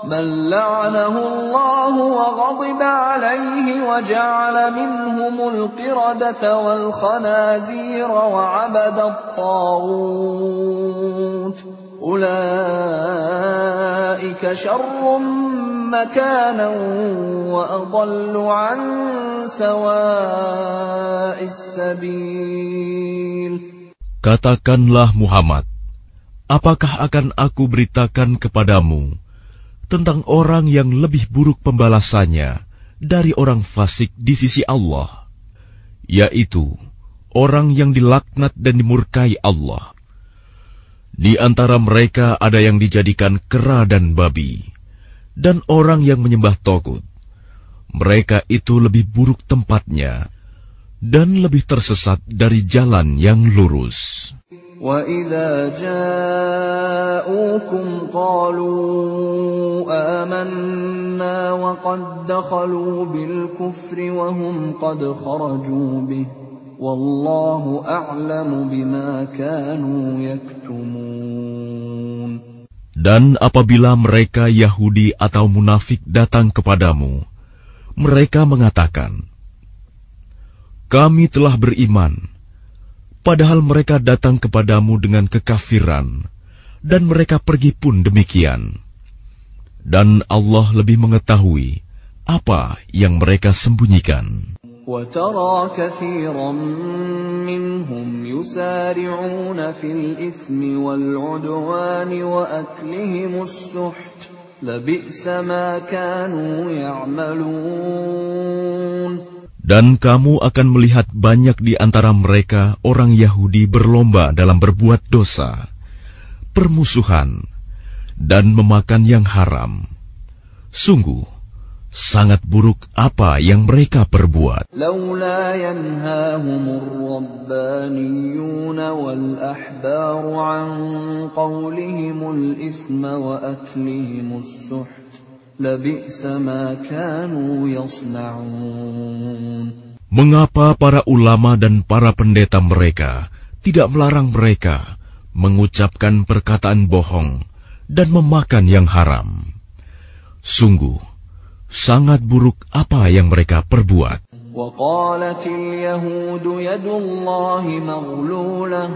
من لعنه الله وغضب عليه وجعل منهم القردة والخنازير وعبد الطاغوت. أولئك شر مكانا وأضل عن سواء السبيل. Katakanlah Muhammad, apakah akan aku beritakan kepadamu tentang orang yang lebih buruk pembalasannya dari orang fasik di sisi Allah, yaitu orang yang dilaknat dan dimurkai Allah. Di antara mereka ada yang dijadikan kera dan babi, dan orang yang menyembah togut. Mereka itu lebih buruk tempatnya, dan lebih tersesat dari jalan yang lurus. وإذا جاءوكم قالوا آمنا وقد دخلوا بالكفر وهم قد خرجوا به والله أعلم بما كانوا يكتمون Dan apabila mereka Yahudi atau munafik datang kepadamu, mereka mengatakan, "Kami telah beriman." Padahal mereka datang kepadamu dengan kekafiran, dan mereka pergi pun demikian. Dan Allah lebih mengetahui apa yang mereka sembunyikan. وترى كثيرا منهم يسارعون في الإثم والعدوان وأكلهم السحت لبئس ما كانوا يعملون dan kamu akan melihat banyak di antara mereka orang Yahudi berlomba dalam berbuat dosa, permusuhan, dan memakan yang haram. Sungguh, sangat buruk apa yang mereka perbuat. Mengapa para ulama dan para pendeta mereka tidak melarang mereka mengucapkan perkataan bohong dan memakan yang haram? Sungguh, sangat buruk apa yang mereka perbuat. وقالت اليهود يد الله مغلولة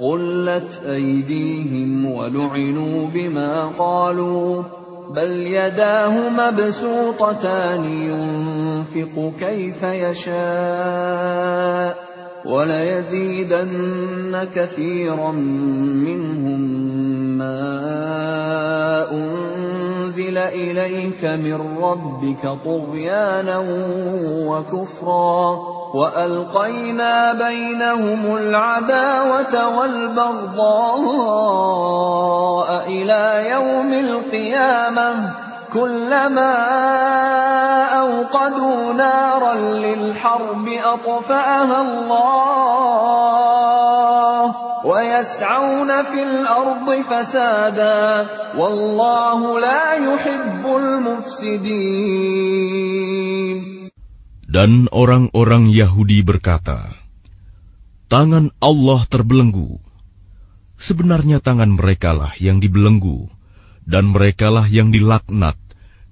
غلت أيديهم ولعنوا بما قالوا بل يداه مبسوطتان ينفق كيف يشاء وليزيدن كثيرا منهم ما أنزل إليك من ربك طغيانا وكفرا وألقينا بينهم العداوة والبغضاء إلى يوم القيامة كلما أوقدوا نارا للحرب أطفأها الله ويسعون في الأرض فسادا والله لا يحب المفسدين Dan orang-orang Yahudi berkata, Tangan Allah terbelenggu. Sebenarnya tangan merekalah yang dibelenggu, dan merekalah yang dilaknat,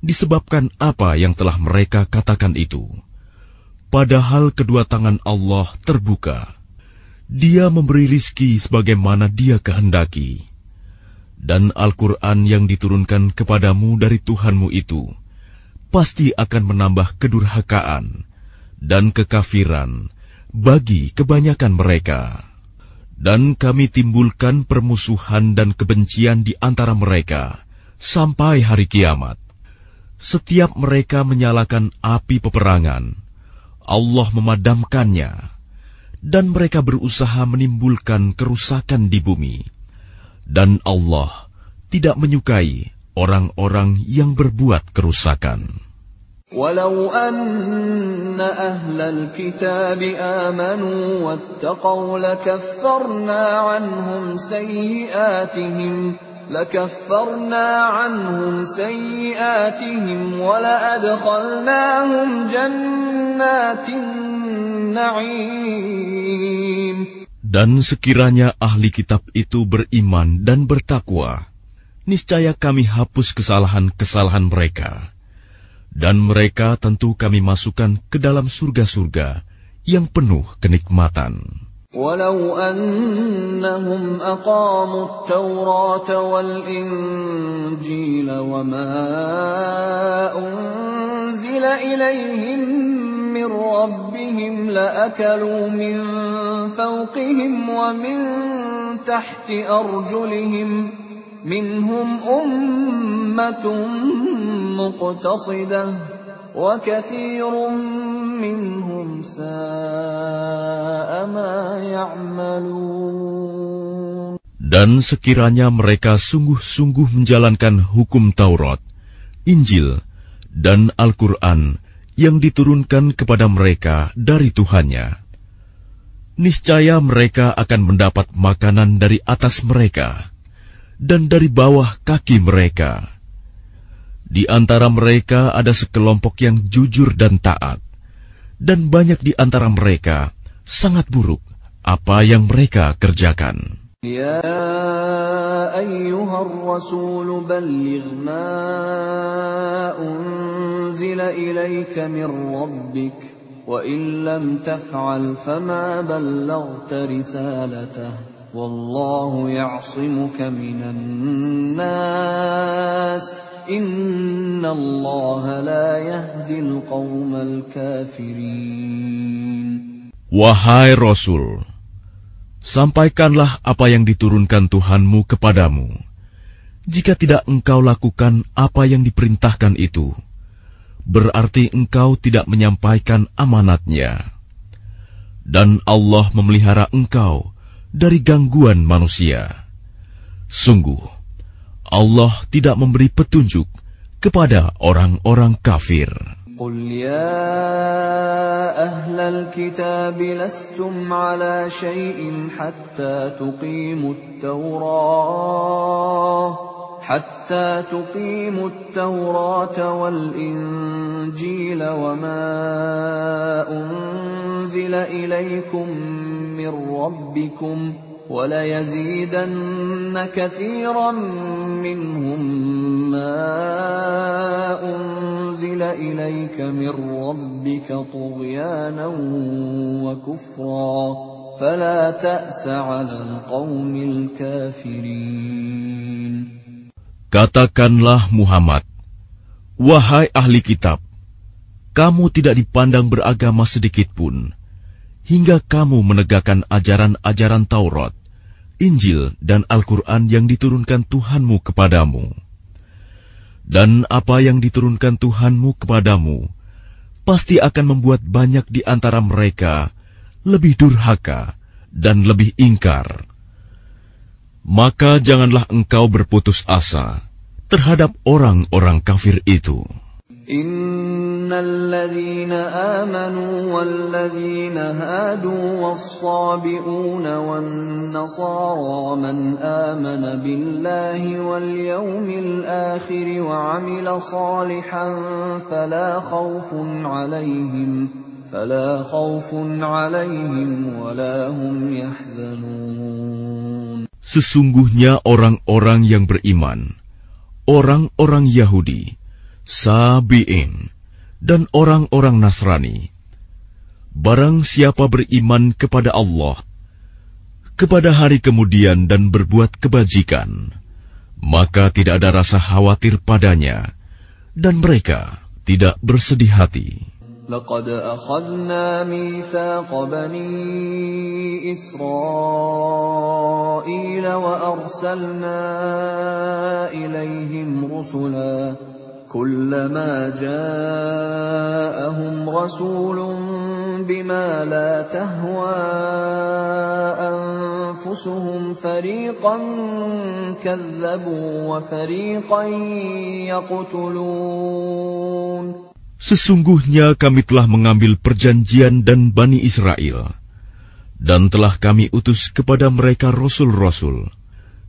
disebabkan apa yang telah mereka katakan itu. Padahal kedua tangan Allah terbuka. Dia memberi rizki sebagaimana dia kehendaki. Dan Al-Quran yang diturunkan kepadamu dari Tuhanmu itu, pasti akan menambah kedurhakaan dan kekafiran bagi kebanyakan mereka. Dan kami timbulkan permusuhan dan kebencian di antara mereka sampai hari kiamat. Setiap mereka menyalakan api peperangan, Allah memadamkannya, dan mereka berusaha menimbulkan kerusakan di bumi. Dan Allah tidak menyukai orang-orang yang berbuat kerusakan. ولو أن أهل الكتاب آمنوا واتقوا لكفرنا عنهم سيئاتهم لكفرنا عنهم سيئاتهم ولأدخلناهم جنات النعيم Dan sekiranya ahli kitab itu beriman dan bertakwa, niscaya kami hapus kesalahan-kesalahan mereka. Dan mereka tentu kami masukkan ke dalam surga-surga yang penuh kenikmatan. ولو انهم اقاموا التوراه والانجيل وما انزل اليهم من ربهم لاكلوا من فوقهم ومن تحت ارجلهم منهم امه مقتصده وكثير منهم ساء ما يعملون Dan sekiranya mereka sungguh-sungguh menjalankan hukum Taurat, Injil, dan Al-Quran yang diturunkan kepada mereka dari Tuhannya, niscaya mereka akan mendapat makanan dari atas mereka dan dari bawah kaki mereka. Di antara mereka ada sekelompok yang jujur dan taat, dan banyak di antara mereka sangat buruk apa yang mereka kerjakan. Ya ayyuhar rasul balligh ma unzila ilayka min rabbik wa in lam taf'al fama ballaghta risalatah. wallahu ya'simuka minan nas Wahai Rasul, sampaikanlah apa yang diturunkan Tuhanmu kepadamu. Jika tidak engkau lakukan apa yang diperintahkan itu, berarti engkau tidak menyampaikan amanatnya. Dan Allah memelihara engkau dari gangguan manusia. Sungguh, Allah tidak memberi petunjuk kepada orang-orang kafir. قل يا أهل الكتاب لستم على شيء حتى تقيموا التوراة حتى تقيموا التوراة والإنجيل وما أنزل إليكم من ربكم ۖ وليزيدن كثيرا منهم ما أنزل إليك من ربك طغيانا وكفرا فلا تأس على القوم الكافرين Katakanlah Muhammad, Wahai ahli kitab, kamu tidak dipandang beragama sedikit pun, hingga kamu menegakkan ajaran-ajaran Taurat, Injil, dan Al-Quran yang diturunkan Tuhanmu kepadamu. Dan apa yang diturunkan Tuhanmu kepadamu pasti akan membuat banyak di antara mereka lebih durhaka dan lebih ingkar. Maka janganlah engkau berputus asa terhadap orang-orang kafir itu. إن الذين آمنوا والذين هادوا والصابئون والنصارى من آمن بالله واليوم الآخر وعمل صالحا فلا خوف عليهم فلا خوف عليهم ولا هم يحزنون Sesungguhnya orang-orang yang beriman, orang-orang Yahudi, Sabi'in, dan orang-orang Nasrani. Barang siapa beriman kepada Allah, kepada hari kemudian dan berbuat kebajikan, maka tidak ada rasa khawatir padanya, dan mereka tidak bersedih hati. لقد أخذنا ميثاق بني إسرائيل وأرسلنا إليهم رسلاً كلما جاءهم رسول بما لا تهوى انفسهم فريقا كذبوا وفريقا يقتلون Sesungguhnya kami telah mengambil perjanjian dan Bani Israel, dan telah kami utus kepada mereka rasul-rasul.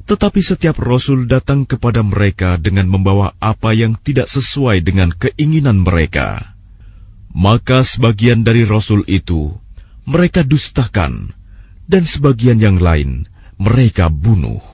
Tetapi setiap rasul datang kepada mereka dengan membawa apa yang tidak sesuai dengan keinginan mereka. Maka sebagian dari rasul itu mereka dustakan, dan sebagian yang lain mereka bunuh.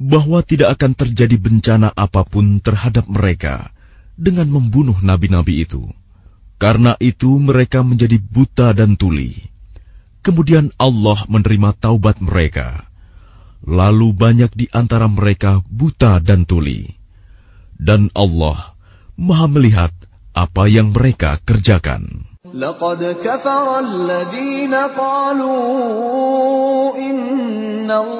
bahwa tidak akan terjadi bencana apapun terhadap mereka dengan membunuh nabi-nabi itu. Karena itu mereka menjadi buta dan tuli. Kemudian Allah menerima taubat mereka. Lalu banyak di antara mereka buta dan tuli. Dan Allah maha melihat apa yang mereka kerjakan. لقد كفر الذين قالوا إن الله هو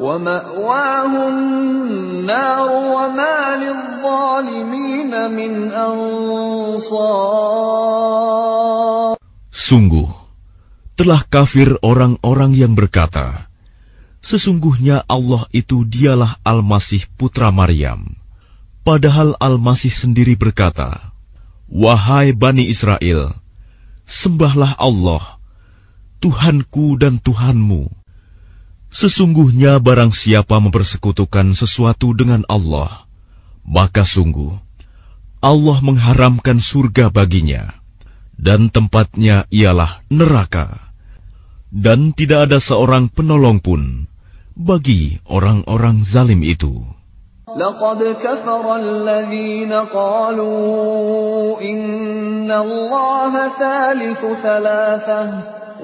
ومأواه النار وما للظالمين من أنصار Sungguh, telah kafir orang-orang yang berkata, Sesungguhnya Allah itu dialah Al-Masih putra Maryam. Padahal Al-Masih sendiri berkata, Wahai Bani Israel, Sembahlah Allah, Tuhanku dan Tuhanmu. Sesungguhnya barang siapa mempersekutukan sesuatu dengan Allah, maka sungguh Allah mengharamkan surga baginya, dan tempatnya ialah neraka. Dan tidak ada seorang penolong pun bagi orang-orang zalim itu. لقد كفر الذين قالوا إن الله ثالث ثلاثة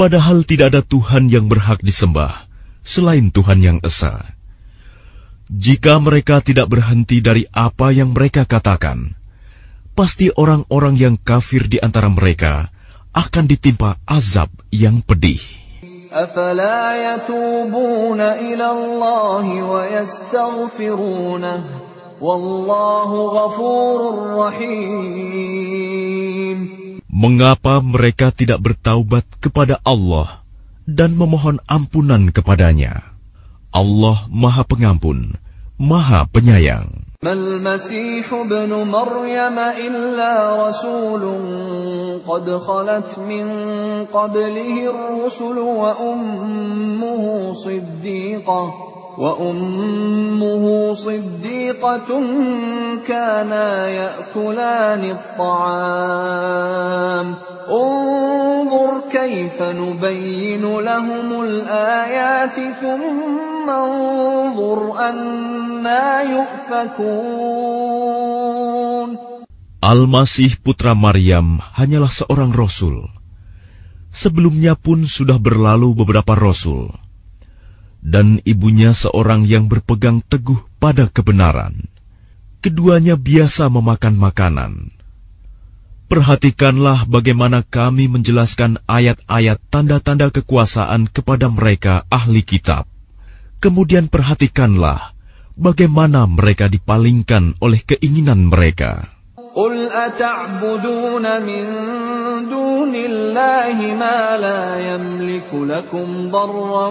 Padahal tidak ada Tuhan yang berhak disembah selain Tuhan yang Esa. Jika mereka tidak berhenti dari apa yang mereka katakan, pasti orang-orang yang kafir di antara mereka akan ditimpa azab yang pedih. Wallahu rahim. الله ويستغفرونه والله غفور رحيم Mengapa mereka tidak bertaubat kepada Allah dan memohon ampunan kepadanya? Allah Maha Pengampun, Maha Penyayang. ما المسيح ابن مريم إلا رسول قد خلت من قبله الرسل وأمه صديقة وأمه صديقة كانا يأكلان الطعام انظر كيف نبين لهم الآيات ثم انظر أنا يؤفكون Al-Masih putra Maryam hanyalah seorang rasul. Sebelumnya pun sudah berlalu beberapa rasul. Dan ibunya seorang yang berpegang teguh pada kebenaran. Keduanya biasa memakan makanan. Perhatikanlah bagaimana kami menjelaskan ayat-ayat tanda-tanda kekuasaan kepada mereka ahli kitab. Kemudian perhatikanlah bagaimana mereka dipalingkan oleh keinginan mereka. قل أتعبدون من دون الله ما لا يملك لكم ضرا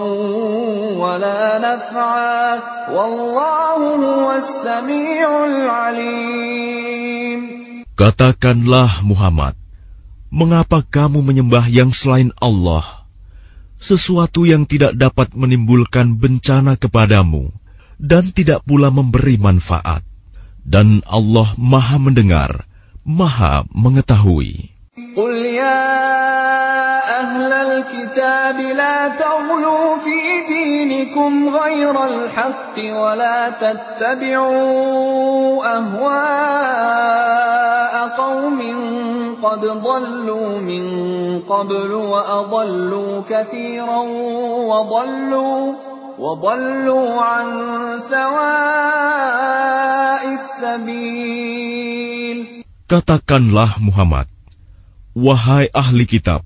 ولا نفعا والله هو السميع العليم Katakanlah Muhammad, mengapa kamu menyembah yang selain Allah, sesuatu yang tidak dapat menimbulkan bencana kepadamu dan tidak pula memberi manfaat? dan Allah Maha Mendengar, Maha Mengetahui. Qul ya ahlal kitab la taghlu fi dinikum ghairal haqqi wa la tattabi'u ahwa'a qaumin min qablu wa adallu kathiran wa وضلوا وضلوا عن سواء السبيل Katakanlah Muhammad, wahai ahli kitab,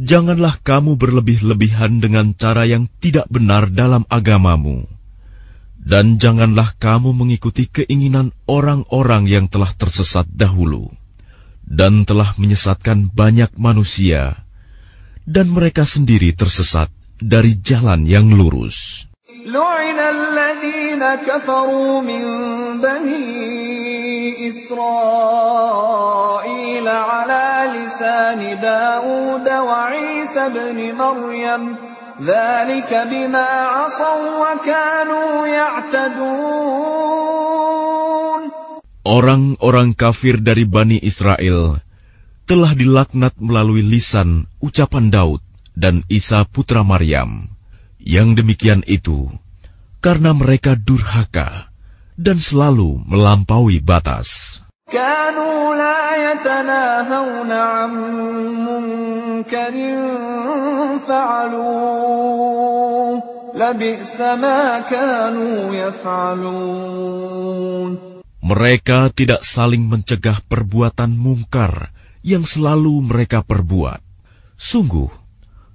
janganlah kamu berlebih-lebihan dengan cara yang tidak benar dalam agamamu, dan janganlah kamu mengikuti keinginan orang-orang yang telah tersesat dahulu, dan telah menyesatkan banyak manusia, dan mereka sendiri tersesat dari jalan yang lurus. لعن الذين كفروا من بني إسرائيل على لسان داود وعيسى بن مريم ذلك بما عصوا وكانوا يعتدون Orang-orang kafir dari Bani Israel telah dilaknat melalui lisan ucapan Daud dan Isa putra Maryam. Yang demikian itu karena mereka durhaka dan selalu melampaui batas. كانوا لا يتناهون عن منكر فعلوه لبئس ما كانوا يفعلون Mereka tidak saling mencegah perbuatan mungkar yang selalu mereka perbuat. Sungguh,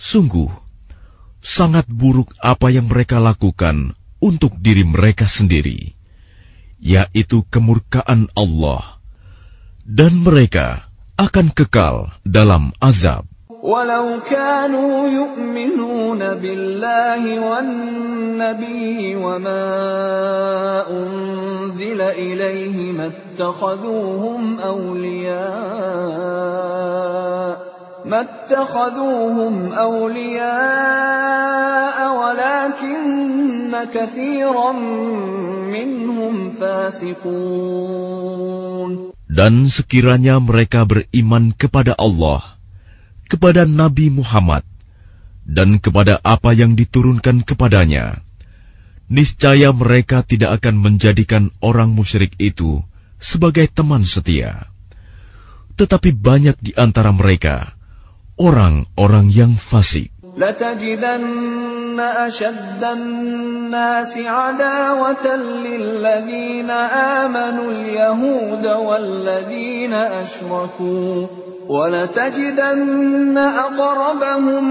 Sungguh, sangat buruk apa yang mereka lakukan untuk diri mereka sendiri, yaitu kemurkaan Allah, dan mereka akan kekal dalam azab. ولو كانوا يؤمنون بالله والنبي وما أنزل إليه ما اتخذوهم أولياء ما اتخذوهم أولياء ولكن كثيرا منهم فاسقون Dan sekiranya mereka beriman kepada Allah, kepada Nabi Muhammad, dan kepada apa yang diturunkan kepadanya, niscaya mereka tidak akan menjadikan orang musyrik itu sebagai teman setia. Tetapi banyak di antara mereka orang-orang yang fasik. لتجدن أشد الناس عداوة للذين آمنوا اليهود والذين أشركوا ولتجدن أقربهم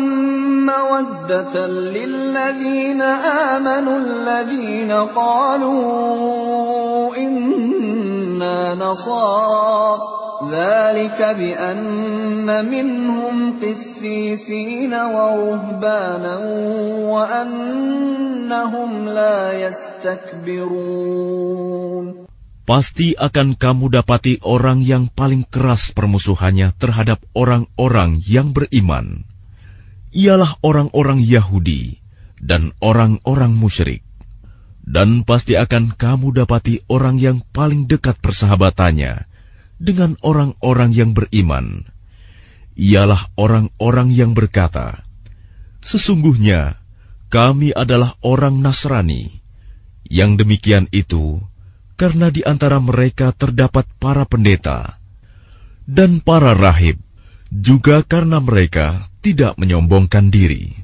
مودة للذين آمنوا الذين قالوا إنا نصارى ذلك بأن منهم قسيسين ورهبانا وأنهم لا يستكبرون Pasti akan kamu dapati orang yang paling keras permusuhannya terhadap orang-orang yang beriman. Ialah orang-orang Yahudi dan orang-orang musyrik. Dan pasti akan kamu dapati orang yang paling dekat persahabatannya dengan orang-orang yang beriman. Ialah orang-orang yang berkata, Sesungguhnya kami adalah orang Nasrani. Yang demikian itu karena di antara mereka terdapat para pendeta dan para rahib, juga karena mereka tidak menyombongkan diri.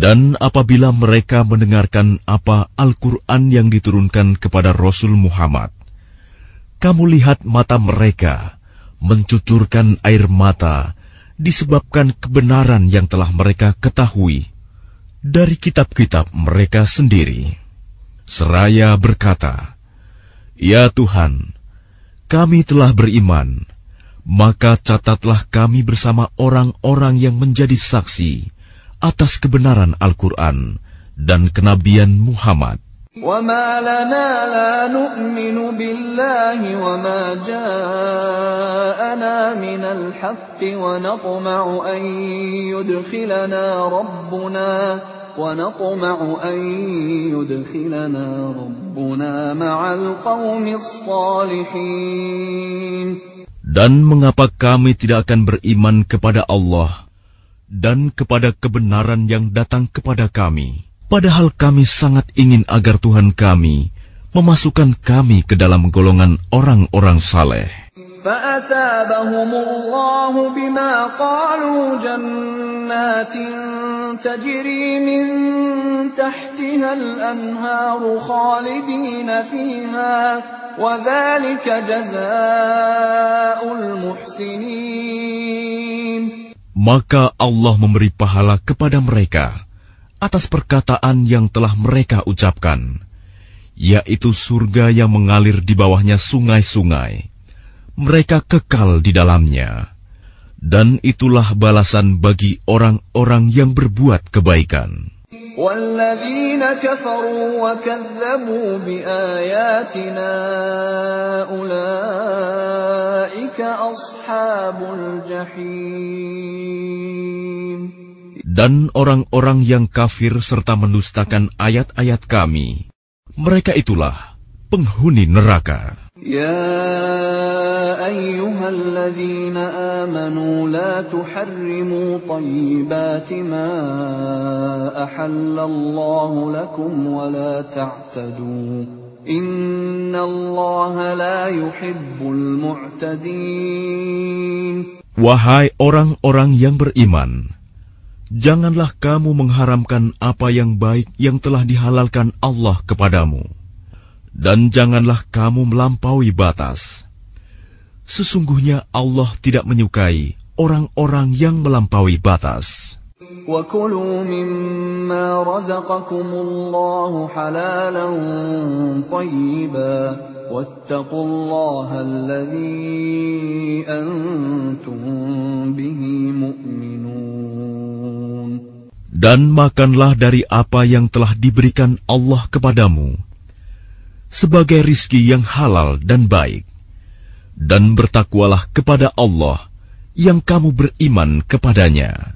Dan apabila mereka mendengarkan apa Al-Quran yang diturunkan kepada Rasul Muhammad, kamu lihat mata mereka mencucurkan air mata disebabkan kebenaran yang telah mereka ketahui dari kitab-kitab mereka sendiri. Seraya berkata, Ya Tuhan, kami telah beriman, maka catatlah kami bersama orang-orang yang menjadi saksi atas kebenaran Al-Quran dan kenabian Muhammad. وما لنا لا نؤمن بالله وما جاءنا من الحق ونطمع أن يدخلنا ربنا ونطمع أن يدخلنا ربنا مع القوم الصالحين Dan mengapa kami tidak akan beriman kepada Allah dan kepada kebenaran yang datang kepada kami? Padahal kami sangat ingin agar Tuhan kami memasukkan kami ke dalam golongan orang-orang saleh. فأثابهم الله بما قالوا جنات تجري من تحتها الأنهار خالدين فيها وذلك جزاء المحسنين Maka Allah memberi pahala kepada mereka atas perkataan yang telah mereka ucapkan, yaitu surga yang mengalir di bawahnya sungai-sungai. Mereka kekal di dalamnya, dan itulah balasan bagi orang-orang yang berbuat kebaikan. والذين كفروا وكذبوا بآياتنا أولئك أصحاب الجحيم dan orang-orang yang kafir serta mendustakan ayat-ayat kami, mereka itulah penghuni neraka. Ya ayyuhalladzina amanu la tuharrimu tayyibati ma ahallallahu lakum wa la ta'tadu. Wahai orang-orang yang beriman, janganlah kamu mengharamkan apa yang baik yang telah dihalalkan Allah kepadamu, dan janganlah kamu melampaui batas. Sesungguhnya Allah tidak menyukai orang-orang yang melampaui batas. وكلوا مما رزقكم الله حلالا طيبا واتقوا الله الذي أنتم به مؤمنون Dan makanlah dari apa yang telah diberikan Allah kepadamu, sebagai rizki yang halal dan baik. Dan bertakwalah kepada Allah yang kamu beriman kepadanya.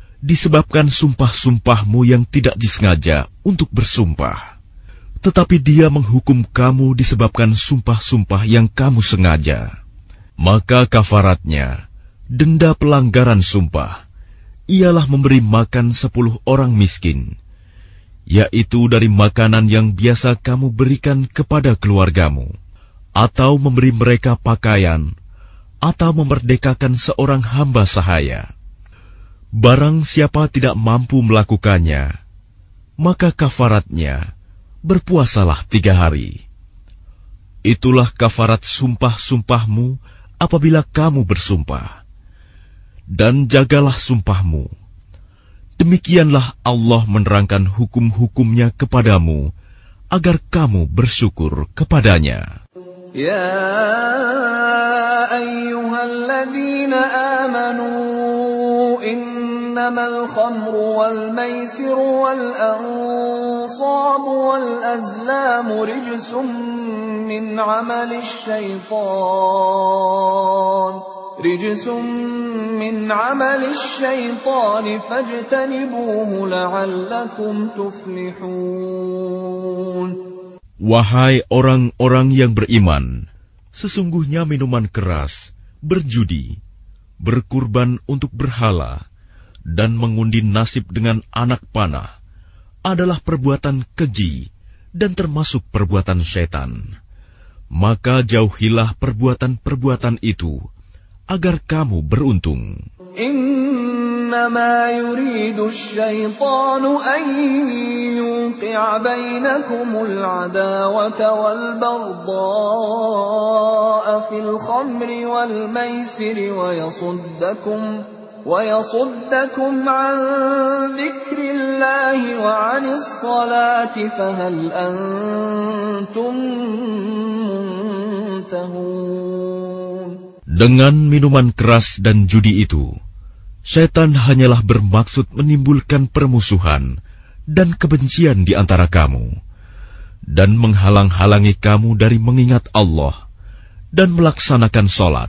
disebabkan sumpah-sumpahmu yang tidak disengaja untuk bersumpah. Tetapi dia menghukum kamu disebabkan sumpah-sumpah yang kamu sengaja. Maka kafaratnya, denda pelanggaran sumpah, ialah memberi makan sepuluh orang miskin, yaitu dari makanan yang biasa kamu berikan kepada keluargamu, atau memberi mereka pakaian, atau memerdekakan seorang hamba sahaya. Barang siapa tidak mampu melakukannya, maka kafaratnya berpuasalah tiga hari. Itulah kafarat sumpah-sumpahmu apabila kamu bersumpah. Dan jagalah sumpahmu Demikianlah Allah menerangkan hukum-hukumnya kepadamu, agar kamu bersyukur kepadanya. Ya ayyuhalladzina amanu إنما الخمر والميسر والأنصاب والأزلام رجس من عمل الشيطان. رجس من عمل الشيطان فاجتنبوه لعلكم تفلحون. Wahai orang-orang yang beriman, sesungguhnya minuman keras, berjudi, berkurban untuk berhala, dan mengundi nasib dengan anak panah adalah perbuatan keji dan termasuk perbuatan setan. Maka jauhilah perbuatan-perbuatan itu, agar kamu beruntung. إنما يريد الشيطان أن يوقع بينكم العداوة والبغضاء في الخمر والميسر ويصدكم ويصدكم عن ذكر الله وعن الصلاة فهل أنتم منتهون Dengan minuman keras dan judi itu, setan hanyalah bermaksud menimbulkan permusuhan dan kebencian di antara kamu, dan menghalang-halangi kamu dari mengingat Allah dan melaksanakan sholat.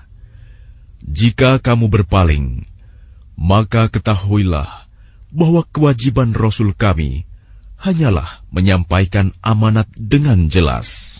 Jika kamu berpaling, maka ketahuilah bahwa kewajiban Rasul kami hanyalah menyampaikan amanat dengan jelas.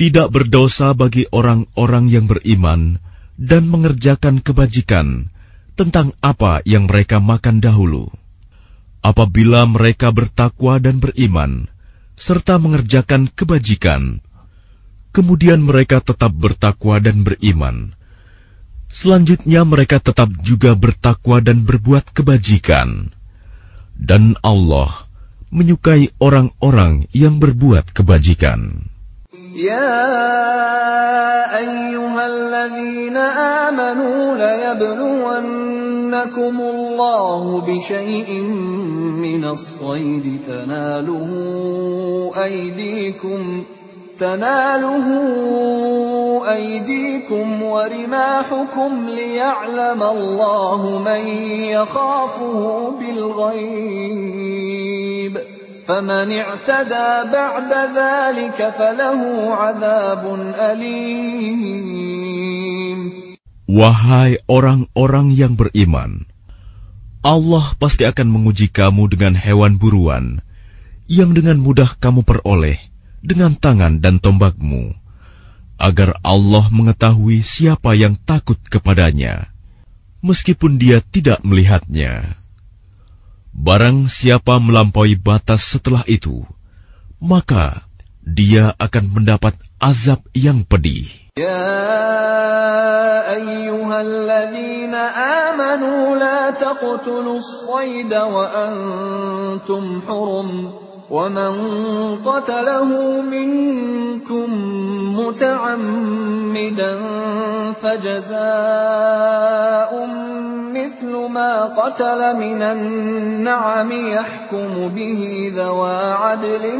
Tidak berdosa bagi orang-orang yang beriman dan mengerjakan kebajikan tentang apa yang mereka makan dahulu. Apabila mereka bertakwa dan beriman, serta mengerjakan kebajikan, kemudian mereka tetap bertakwa dan beriman. Selanjutnya mereka tetap juga bertakwa dan berbuat kebajikan. Dan Allah menyukai orang-orang yang berbuat kebajikan. يا أيها الذين آمنوا ليبلونكم الله بشيء من الصيد تناله أيديكم تناله أيديكم ورماحكم ليعلم الله من يخافه بالغيب فمن اعتدى بعد ذلك فله عذاب أليم Wahai orang-orang yang beriman, Allah pasti akan menguji kamu dengan hewan buruan yang dengan mudah kamu peroleh dengan tangan dan tombakmu, agar Allah mengetahui siapa yang takut kepadanya, meskipun dia tidak melihatnya. Barang siapa melampaui batas setelah itu, maka dia akan mendapat azab yang pedih. يا أيها الذين آمنوا لا تقتلوا الصيد وأنتم حرم ومن قتله منكم متعمدا فجزاء مثل ما قتل من النعم يحكم به ذوى عدل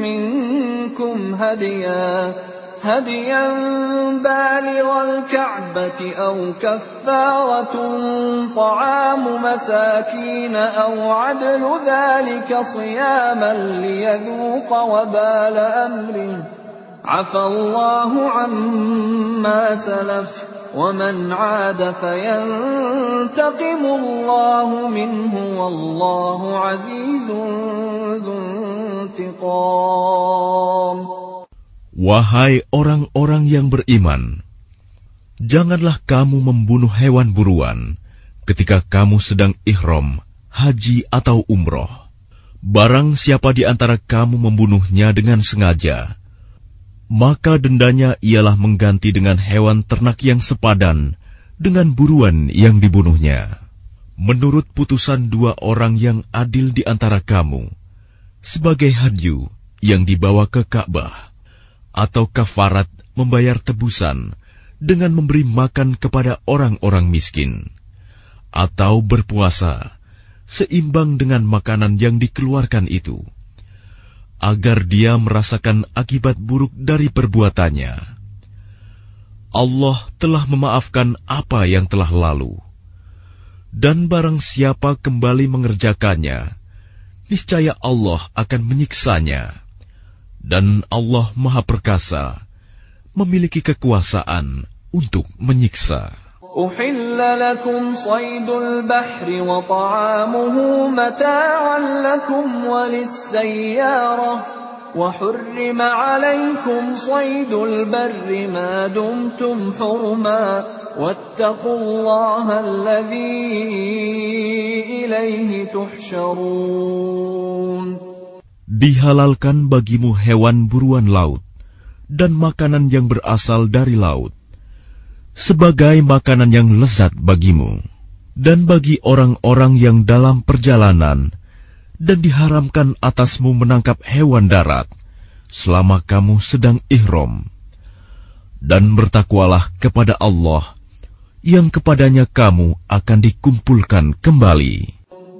منكم هديا هديا بالغ الكعبة أو كفارة طعام مساكين أو عدل ذلك صياما ليذوق وبال أمره. عفى الله عما سلف. ومن عاد فينتقم الله منه والله عزيز ذو انتقام Wahai orang-orang yang beriman, janganlah kamu membunuh hewan buruan ketika kamu sedang ihram, haji atau umroh. Barang siapa di antara kamu membunuhnya dengan sengaja, maka dendanya ialah mengganti dengan hewan ternak yang sepadan dengan buruan yang dibunuhnya. Menurut putusan dua orang yang adil di antara kamu, sebagai hadyu yang dibawa ke Ka'bah, atau kafarat membayar tebusan dengan memberi makan kepada orang-orang miskin, atau berpuasa seimbang dengan makanan yang dikeluarkan itu, agar dia merasakan akibat buruk dari perbuatannya. Allah telah memaafkan apa yang telah lalu, dan barang siapa kembali mengerjakannya, niscaya Allah akan menyiksanya dan Allah Maha Perkasa, memiliki kekuasaan untuk menyiksa. أحل لكم صيد البحر وطعامه متاعا لكم وللسيارة وحرم عليكم صيد البر ما دمتم حرما واتقوا الله الذي إليه تحشرون Dihalalkan bagimu hewan buruan laut dan makanan yang berasal dari laut, sebagai makanan yang lezat bagimu, dan bagi orang-orang yang dalam perjalanan, dan diharamkan atasmu menangkap hewan darat selama kamu sedang ihram. Dan bertakwalah kepada Allah, yang kepadanya kamu akan dikumpulkan kembali.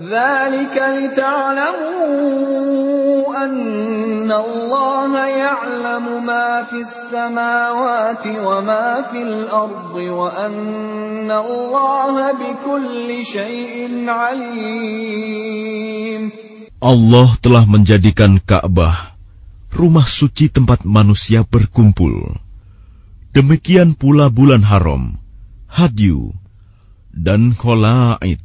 ذلك لتعلموا أن الله يعلم ما في السماوات وما في الأرض وأن الله بكل شيء عليم Allah telah menjadikan Ka'bah rumah suci tempat manusia berkumpul. Demikian pula bulan haram, hadyu, dan kholaid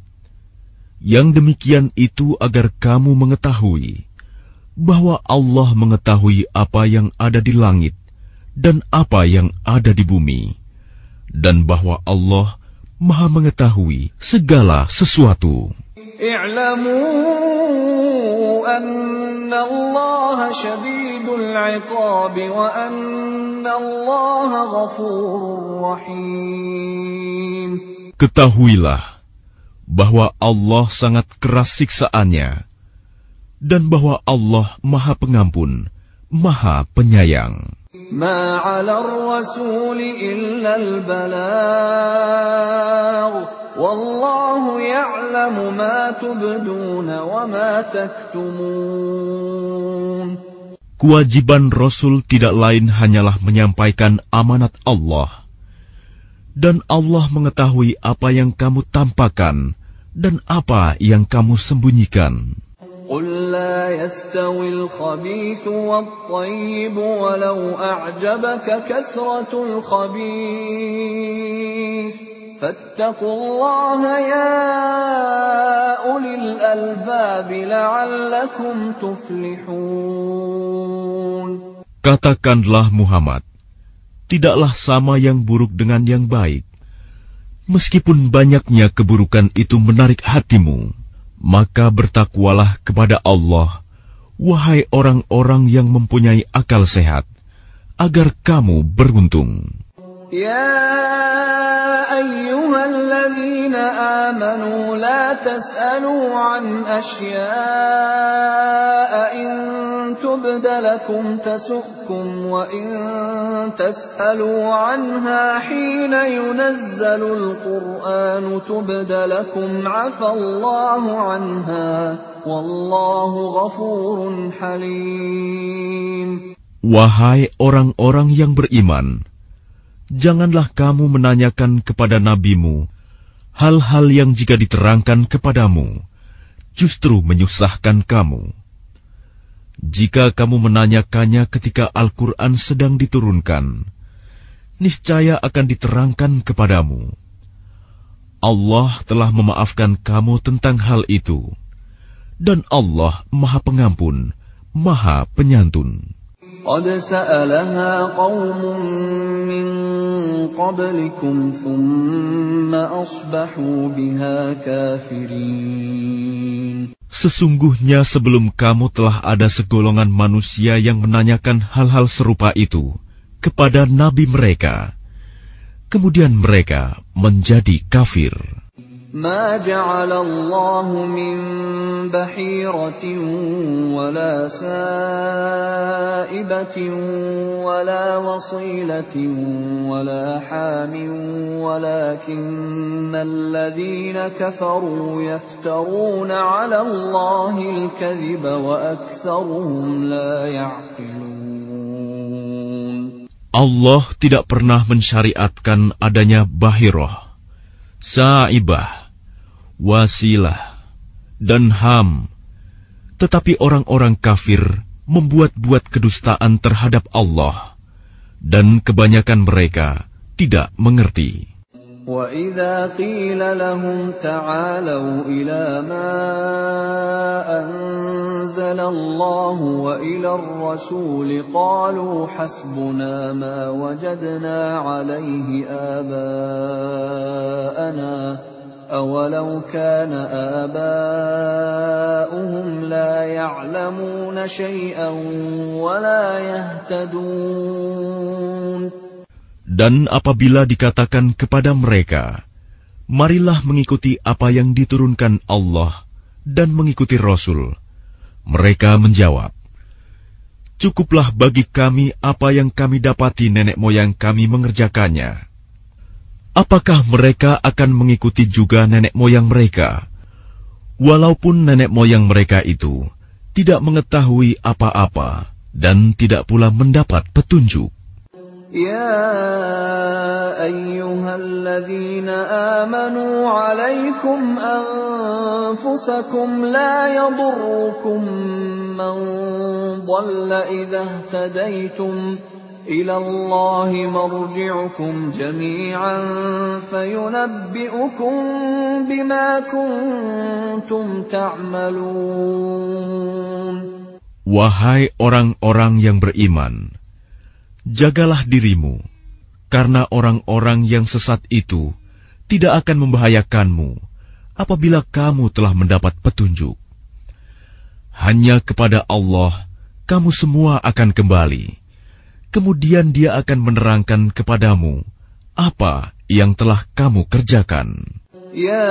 yang demikian itu agar kamu mengetahui bahwa Allah mengetahui apa yang ada di langit dan apa yang ada di bumi, dan bahwa Allah Maha Mengetahui segala sesuatu. Ketahuilah bahwa Allah sangat keras siksaannya dan bahwa Allah Maha Pengampun, Maha Penyayang. ما على الرسول إلا البلاغ والله يعلم ما تبدون وما تكتمون Kewajiban Rasul tidak lain hanyalah menyampaikan amanat Allah dan Allah mengetahui apa yang kamu tampakkan dan apa yang kamu sembunyikan. قل لا يستوي الخبيث والطيب ولو أعجبك كثرة الخبيث فاتقوا الله يا أولي الألباب لعلكم تفلحون Katakanlah Muhammad, tidaklah sama yang buruk dengan yang baik. Meskipun banyaknya keburukan itu menarik hatimu, maka bertakwalah kepada Allah, wahai orang-orang yang mempunyai akal sehat, agar kamu beruntung. Ya ayyuhalladzina amanu la tas'alu an asya'a in تبد لكم تسؤكم وإن تسألوا عنها حين ينزل القرآن تبد لكم عفى الله عنها والله غفور حليم Wahai orang-orang yang beriman, janganlah kamu menanyakan kepada nabimu hal-hal yang jika diterangkan kepadamu justru menyusahkan kamu. Jika kamu menanyakannya ketika Al-Quran sedang diturunkan, niscaya akan diterangkan kepadamu. Allah telah memaafkan kamu tentang hal itu, dan Allah Maha Pengampun, Maha Penyantun. قد سألها قوم من قبلكم ثم أصبحوا بها كافرين Sesungguhnya sebelum kamu telah ada segolongan manusia yang menanyakan hal-hal serupa itu kepada nabi mereka. Kemudian mereka menjadi kafir. ما جعل الله من بحيرة ولا سائبة ولا وصيلة ولا حام ولكن الذين كفروا يفترون على الله الكذب وأكثرهم لا يعقلون. Allah tidak pernah mensyariatkan adanya bahiroh, sa'ibah, wasilah, dan ham. Tetapi orang-orang kafir membuat-buat kedustaan terhadap Allah, dan kebanyakan mereka tidak mengerti. وَإِذَا قِيلَ لَهُمْ تَعَالَوْا إِلَى مَا أَنزَلَ اللَّهُ وَإِلَى الرَّسُولِ قَالُوا حَسْبُنَا مَا وَجَدْنَا عَلَيْهِ آبَاءَنَا أَوَلَوْ كَانَ آبَاؤُهُمْ لَا يَعْلَمُونَ شَيْئًا وَلَا يَهْتَدُونَ Dan apabila dikatakan kepada mereka, "Marilah mengikuti apa yang diturunkan Allah dan mengikuti Rasul," mereka menjawab, "Cukuplah bagi kami apa yang kami dapati nenek moyang kami mengerjakannya." Apakah mereka akan mengikuti juga nenek moyang mereka, walaupun nenek moyang mereka itu tidak mengetahui apa-apa dan tidak pula mendapat petunjuk? يا ايها الذين امنوا عليكم انفسكم لا يضركم من ضل اذا اهتديتم الى الله مرجعكم جميعا فينبئكم بما كنتم تعملون Wahai orang-orang yang beriman, jagalah dirimu, karena orang-orang yang sesat itu tidak akan membahayakanmu apabila kamu telah mendapat petunjuk. Hanya kepada Allah kamu semua akan kembali. kemudian dia akan menerangkan kepadamu apa yang telah kamu kerjakan. Ya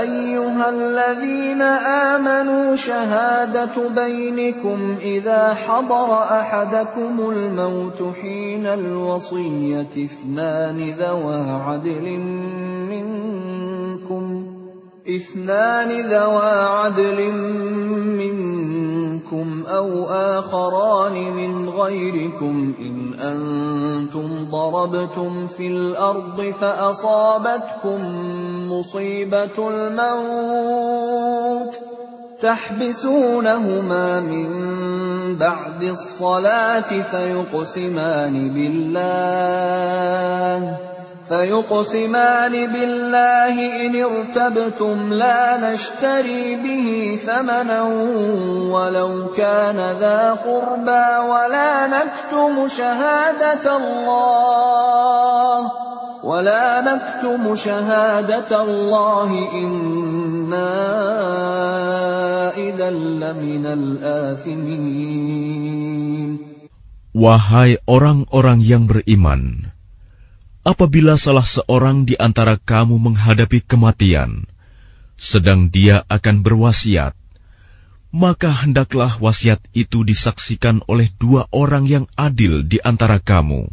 ayyuhalladzina amanu shahadatu bainikum idza hadara ahadakumul mautu hinal wasiyyati ithnani dhawa 'adlin minkum ithnani dhawa 'adlin minkum منكم أو آخران من غيركم إن أنتم ضربتم في الأرض فأصابتكم مصيبة الموت تحبسونهما من بعد الصلاة فيقسمان بالله فيقسمان بالله إن ارتبتم لا نشتري به ثمنا ولو كان ذا قربى ولا نكتم شهادة الله ولا نكتم شهادة الله إنا إذا لمن الآثمين. Wahai orang-orang yang beriman, apabila salah seorang di antara kamu menghadapi kematian, sedang dia akan berwasiat, maka hendaklah wasiat itu disaksikan oleh dua orang yang adil di antara kamu,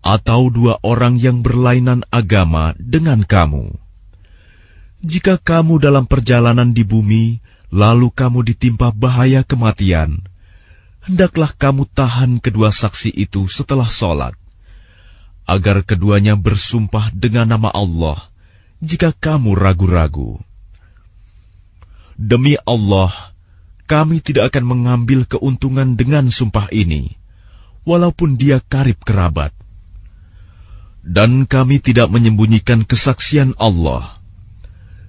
atau dua orang yang berlainan agama dengan kamu. Jika kamu dalam perjalanan di bumi, lalu kamu ditimpa bahaya kematian, hendaklah kamu tahan kedua saksi itu setelah sholat agar keduanya bersumpah dengan nama Allah jika kamu ragu-ragu. Demi Allah, kami tidak akan mengambil keuntungan dengan sumpah ini, walaupun dia karib kerabat. Dan kami tidak menyembunyikan kesaksian Allah.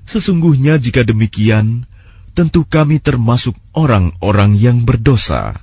Sesungguhnya jika demikian, tentu kami termasuk orang-orang yang berdosa.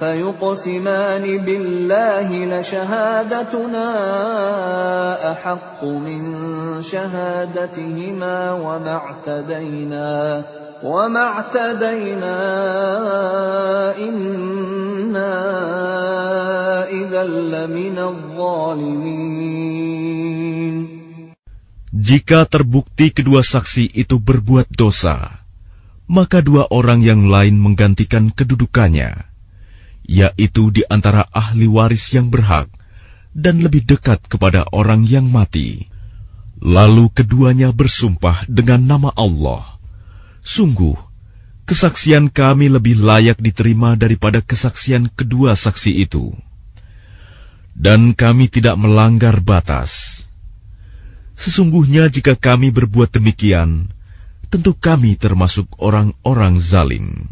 فيقسمان بالله لشهادتنا احق من شهادتهما وما اعتدينا وما اعتدينا انا اذا لمن الظالمين Jika terbukti kedua saksi itu berbuat dosa, maka dua orang yang lain menggantikan kedudukannya yaitu di antara ahli waris yang berhak dan lebih dekat kepada orang yang mati. Lalu keduanya bersumpah dengan nama Allah. Sungguh, kesaksian kami lebih layak diterima daripada kesaksian kedua saksi itu. Dan kami tidak melanggar batas. Sesungguhnya jika kami berbuat demikian, tentu kami termasuk orang-orang zalim.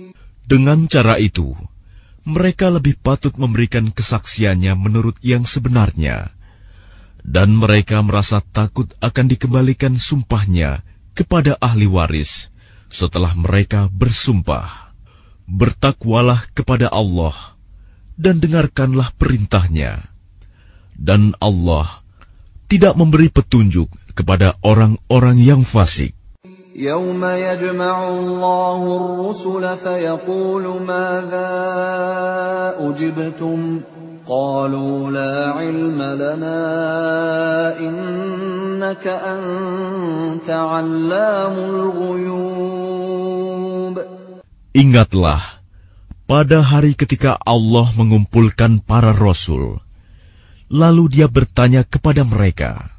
Dengan cara itu, mereka lebih patut memberikan kesaksiannya menurut yang sebenarnya, dan mereka merasa takut akan dikembalikan sumpahnya kepada ahli waris setelah mereka bersumpah. Bertakwalah kepada Allah dan dengarkanlah perintahnya. Dan Allah tidak memberi petunjuk kepada orang-orang yang fasik. يوم يجمع الله الرسل فيقول ماذا أجبتم قالوا لا علم لنا إنك أنت علام الغيوب Ingatlah, pada hari ketika Allah mengumpulkan para rasul, lalu dia bertanya kepada mereka,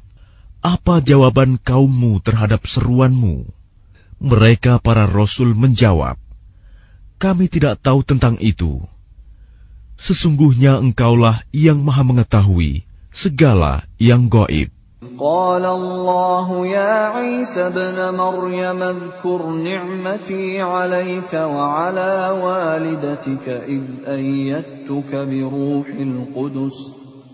apa jawaban kaummu terhadap seruanmu? Mereka para rasul menjawab, "Kami tidak tahu tentang itu. Sesungguhnya Engkaulah yang Maha Mengetahui segala yang gaib." قال الله يا عيسى ابن مريم اذكر نعمتي عليك وعلى والدتك إذ أيدتك بروح القدس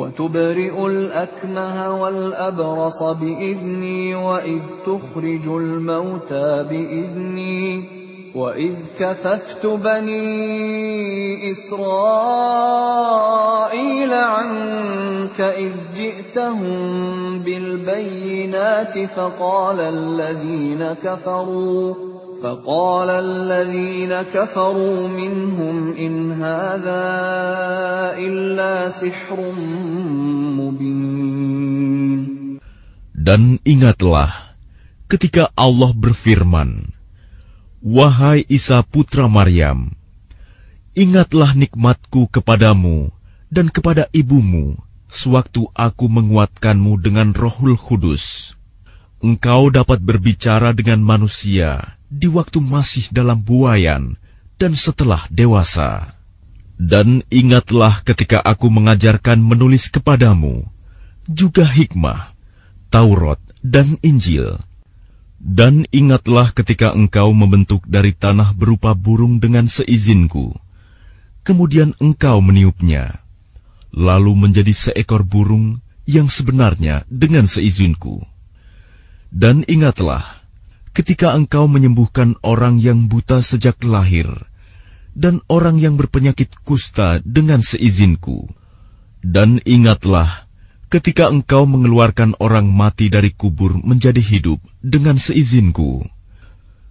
وتبرئ الأكمه والأبرص بإذني وإذ تخرج الموتى بإذني وإذ كففت بني إسرائيل عنك إذ جئتهم بالبينات فقال الذين كفروا فقال الذين كفروا منهم إن هذا إلا سحر مبين Dan ingatlah ketika Allah berfirman, Wahai Isa putra Maryam, ingatlah nikmatku kepadamu dan kepada ibumu sewaktu aku menguatkanmu dengan rohul kudus. Engkau dapat berbicara dengan manusia di waktu masih dalam buayan dan setelah dewasa. Dan ingatlah ketika aku mengajarkan menulis kepadamu, juga hikmah, Taurat, dan Injil. Dan ingatlah ketika engkau membentuk dari tanah berupa burung dengan seizinku. Kemudian engkau meniupnya, lalu menjadi seekor burung yang sebenarnya dengan seizinku. Dan ingatlah, ketika engkau menyembuhkan orang yang buta sejak lahir, dan orang yang berpenyakit kusta dengan seizinku. Dan ingatlah, ketika engkau mengeluarkan orang mati dari kubur menjadi hidup dengan seizinku.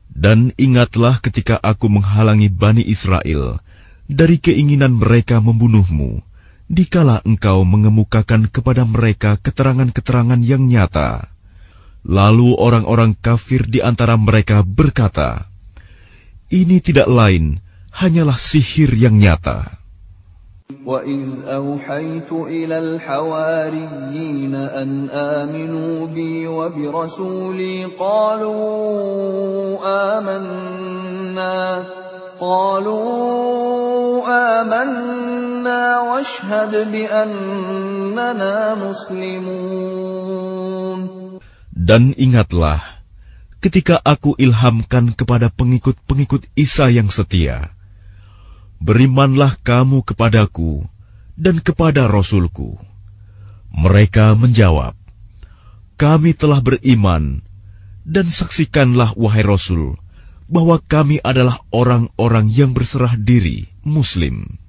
Dan ingatlah ketika aku menghalangi Bani Israel dari keinginan mereka membunuhmu, dikala engkau mengemukakan kepada mereka keterangan-keterangan yang nyata. Lalu orang-orang kafir di antara mereka berkata, "Ini tidak lain hanyalah sihir yang nyata." وَإِذْ أَوْحَيْتُ إِلَى الْحَوَارِيِّينَ أَنْ آمِنُوا بِي وَبِرَسُولِي قَالُوا آمَنَّا قَالُوا آمَنَّا عنا واشهد بأننا مسلمون dan ingatlah, ketika aku ilhamkan kepada pengikut-pengikut Isa yang setia, berimanlah kamu kepadaku dan kepada Rasulku. Mereka menjawab, kami telah beriman, dan saksikanlah wahai Rasul, bahwa kami adalah orang-orang yang berserah diri, Muslim.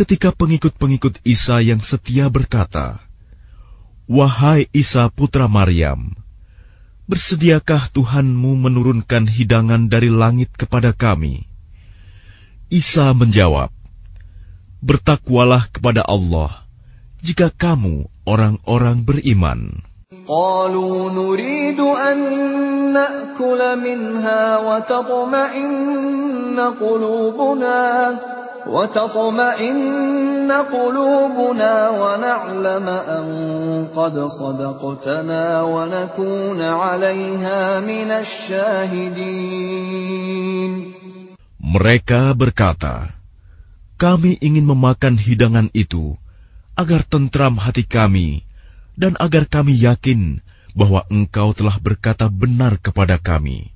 ketika pengikut-pengikut Isa yang setia berkata, Wahai Isa putra Maryam, bersediakah Tuhanmu menurunkan hidangan dari langit kepada kami? Isa menjawab, Bertakwalah kepada Allah, jika kamu orang-orang beriman. قالوا نريد أن نأكل منها وتطمئن قلوبنا وتطمئن قلوبنا ونعلم أن قد صدقتنا ونكون عليها من الشاهدين Mereka berkata, Kami ingin memakan hidangan itu, agar tentram hati kami, dan agar kami yakin bahwa engkau telah berkata benar kepada kami.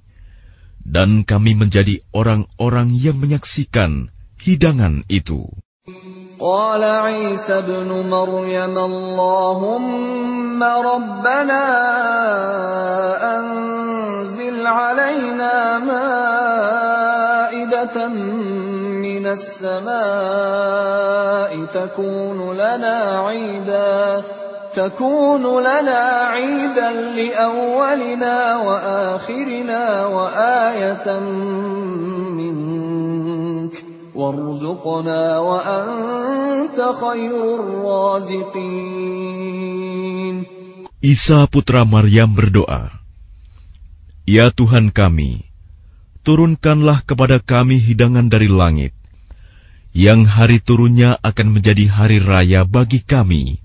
Dan kami menjadi orang-orang yang menyaksikan hidangan itu. قال عيسى ابن مريم اللهم ربنا أنزل علينا مائدة من السماء تكون لنا عيدا تكون لنا عيدا لأولنا وآخرنا وآية Isa putra Maryam berdoa, Ya Tuhan kami, turunkanlah kepada kami hidangan dari langit, yang hari turunnya akan menjadi hari raya bagi kami,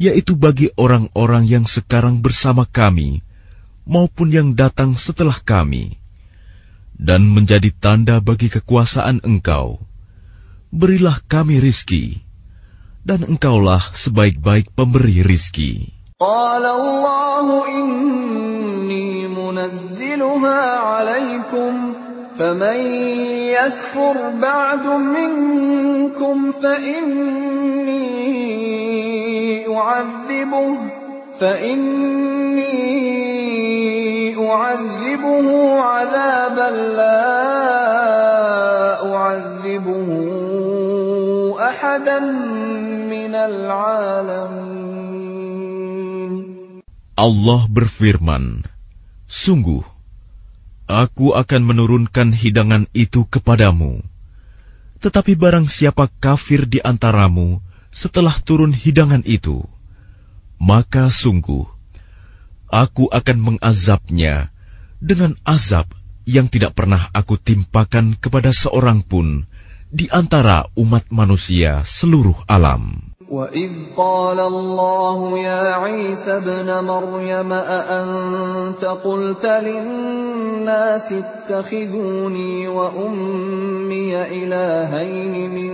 yaitu bagi orang-orang yang sekarang bersama kami, maupun yang datang setelah kami dan menjadi tanda bagi kekuasaan engkau. Berilah kami rizki, dan engkaulah sebaik-baik pemberi rizki. Qala Allah inni munazziluha alaikum, faman yakfur ba'du minkum fa inni u'adzibuh, أعذبه عذابا لا أعذبه أحدا من العالمين Allah berfirman, Sungguh, aku akan menurunkan hidangan itu kepadamu. Tetapi barang siapa kafir di antaramu setelah turun hidangan itu, maka sungguh, aku akan mengazabnya dengan azab yang tidak pernah aku timpakan kepada seorang pun di antara umat manusia seluruh alam. وَإِذْ قَالَ اللَّهُ يَا عِيسَى ابْنَ مَرْيَمَ أَأَنْتَ قُلْتَ لِلنَّاسِ اتَّخِذُونِي وَأُمِّيَ إِلَٰهَيْنِ مِن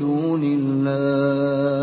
دُونِ اللَّهِ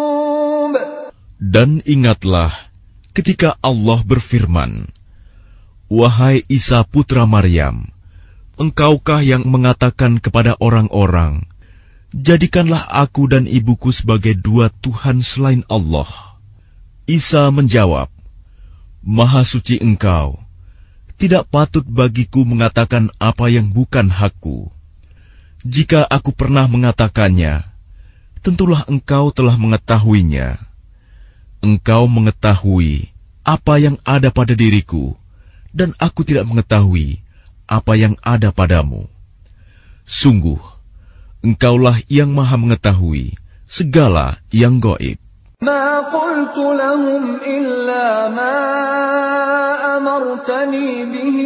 Dan ingatlah ketika Allah berfirman, Wahai Isa putra Maryam, engkaukah yang mengatakan kepada orang-orang, Jadikanlah aku dan ibuku sebagai dua Tuhan selain Allah. Isa menjawab, Maha suci engkau, tidak patut bagiku mengatakan apa yang bukan hakku. Jika aku pernah mengatakannya, tentulah engkau telah mengetahuinya. Engkau mengetahui apa yang ada pada diriku, dan aku tidak mengetahui apa yang ada padamu. Sungguh, engkaulah yang maha mengetahui segala yang goib. ما قلت لهم إلا ما أمرتني به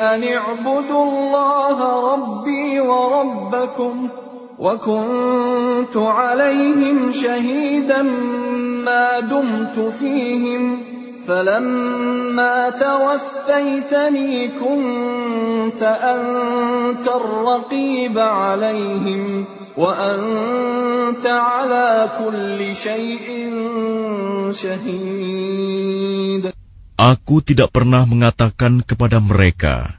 أن اعبدوا الله ربي وربكم وكنت عليهم شهيدا ما دمت فيهم فلما توفيتني كنت أنت الرقيب عليهم وأنت على كل شيء شهيد Aku tidak pernah mengatakan kepada mereka,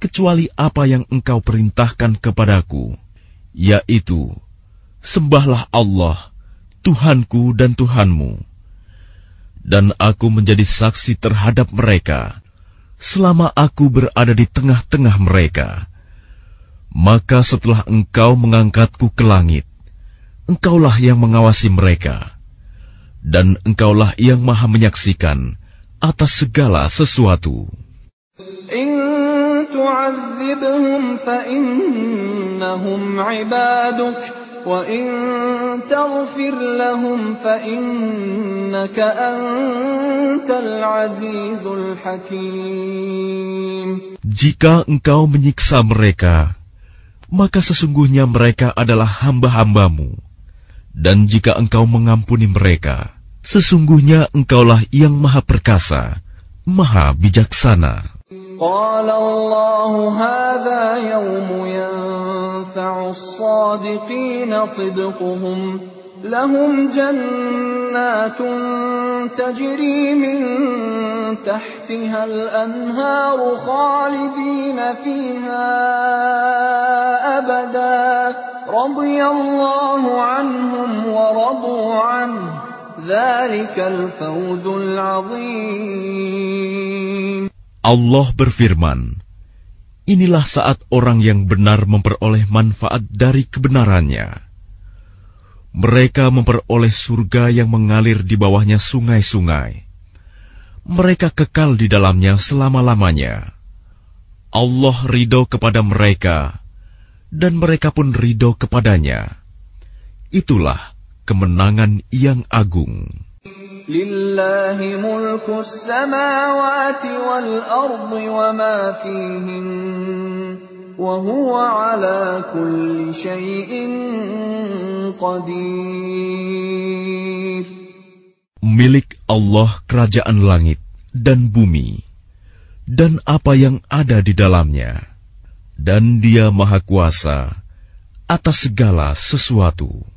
kecuali apa yang engkau perintahkan kepadaku, yaitu, Sembahlah Allah, Tuhanku dan Tuhanmu. Dan aku menjadi saksi terhadap mereka, selama aku berada di tengah-tengah mereka maka setelah engkau mengangkatku ke langit, engkaulah yang mengawasi mereka, dan engkaulah yang maha menyaksikan atas segala sesuatu. إن تعذبهم فإنهم عبادك وإن تغفر لهم فإنك أنت العزيز الحكيم Jika engkau menyiksa mereka, maka sesungguhnya mereka adalah hamba-hambamu. Dan jika engkau mengampuni mereka, sesungguhnya engkaulah yang maha perkasa, maha bijaksana. قال الله هذا يوم ينفع الصادقين صدقهم. لهم جنات تجري من تحتها الأنهار خالدين فيها أبدا. رضي الله عنهم ورضوا عنه. ذلك الفوز العظيم. Allah berfirman, Inilah saat orang yang benar memperoleh manfaat dari kebenarannya. Mereka memperoleh surga yang mengalir di bawahnya sungai-sungai. Mereka kekal di dalamnya selama-lamanya. Allah ridho kepada mereka, dan mereka pun ridho kepadanya. Itulah kemenangan yang agung lillahi mulkus samawati wal ardi wa ma fihin wa huwa ala kulli qadir Milik Allah kerajaan langit dan bumi dan apa yang ada di dalamnya dan Dia Maha Kuasa atas segala sesuatu.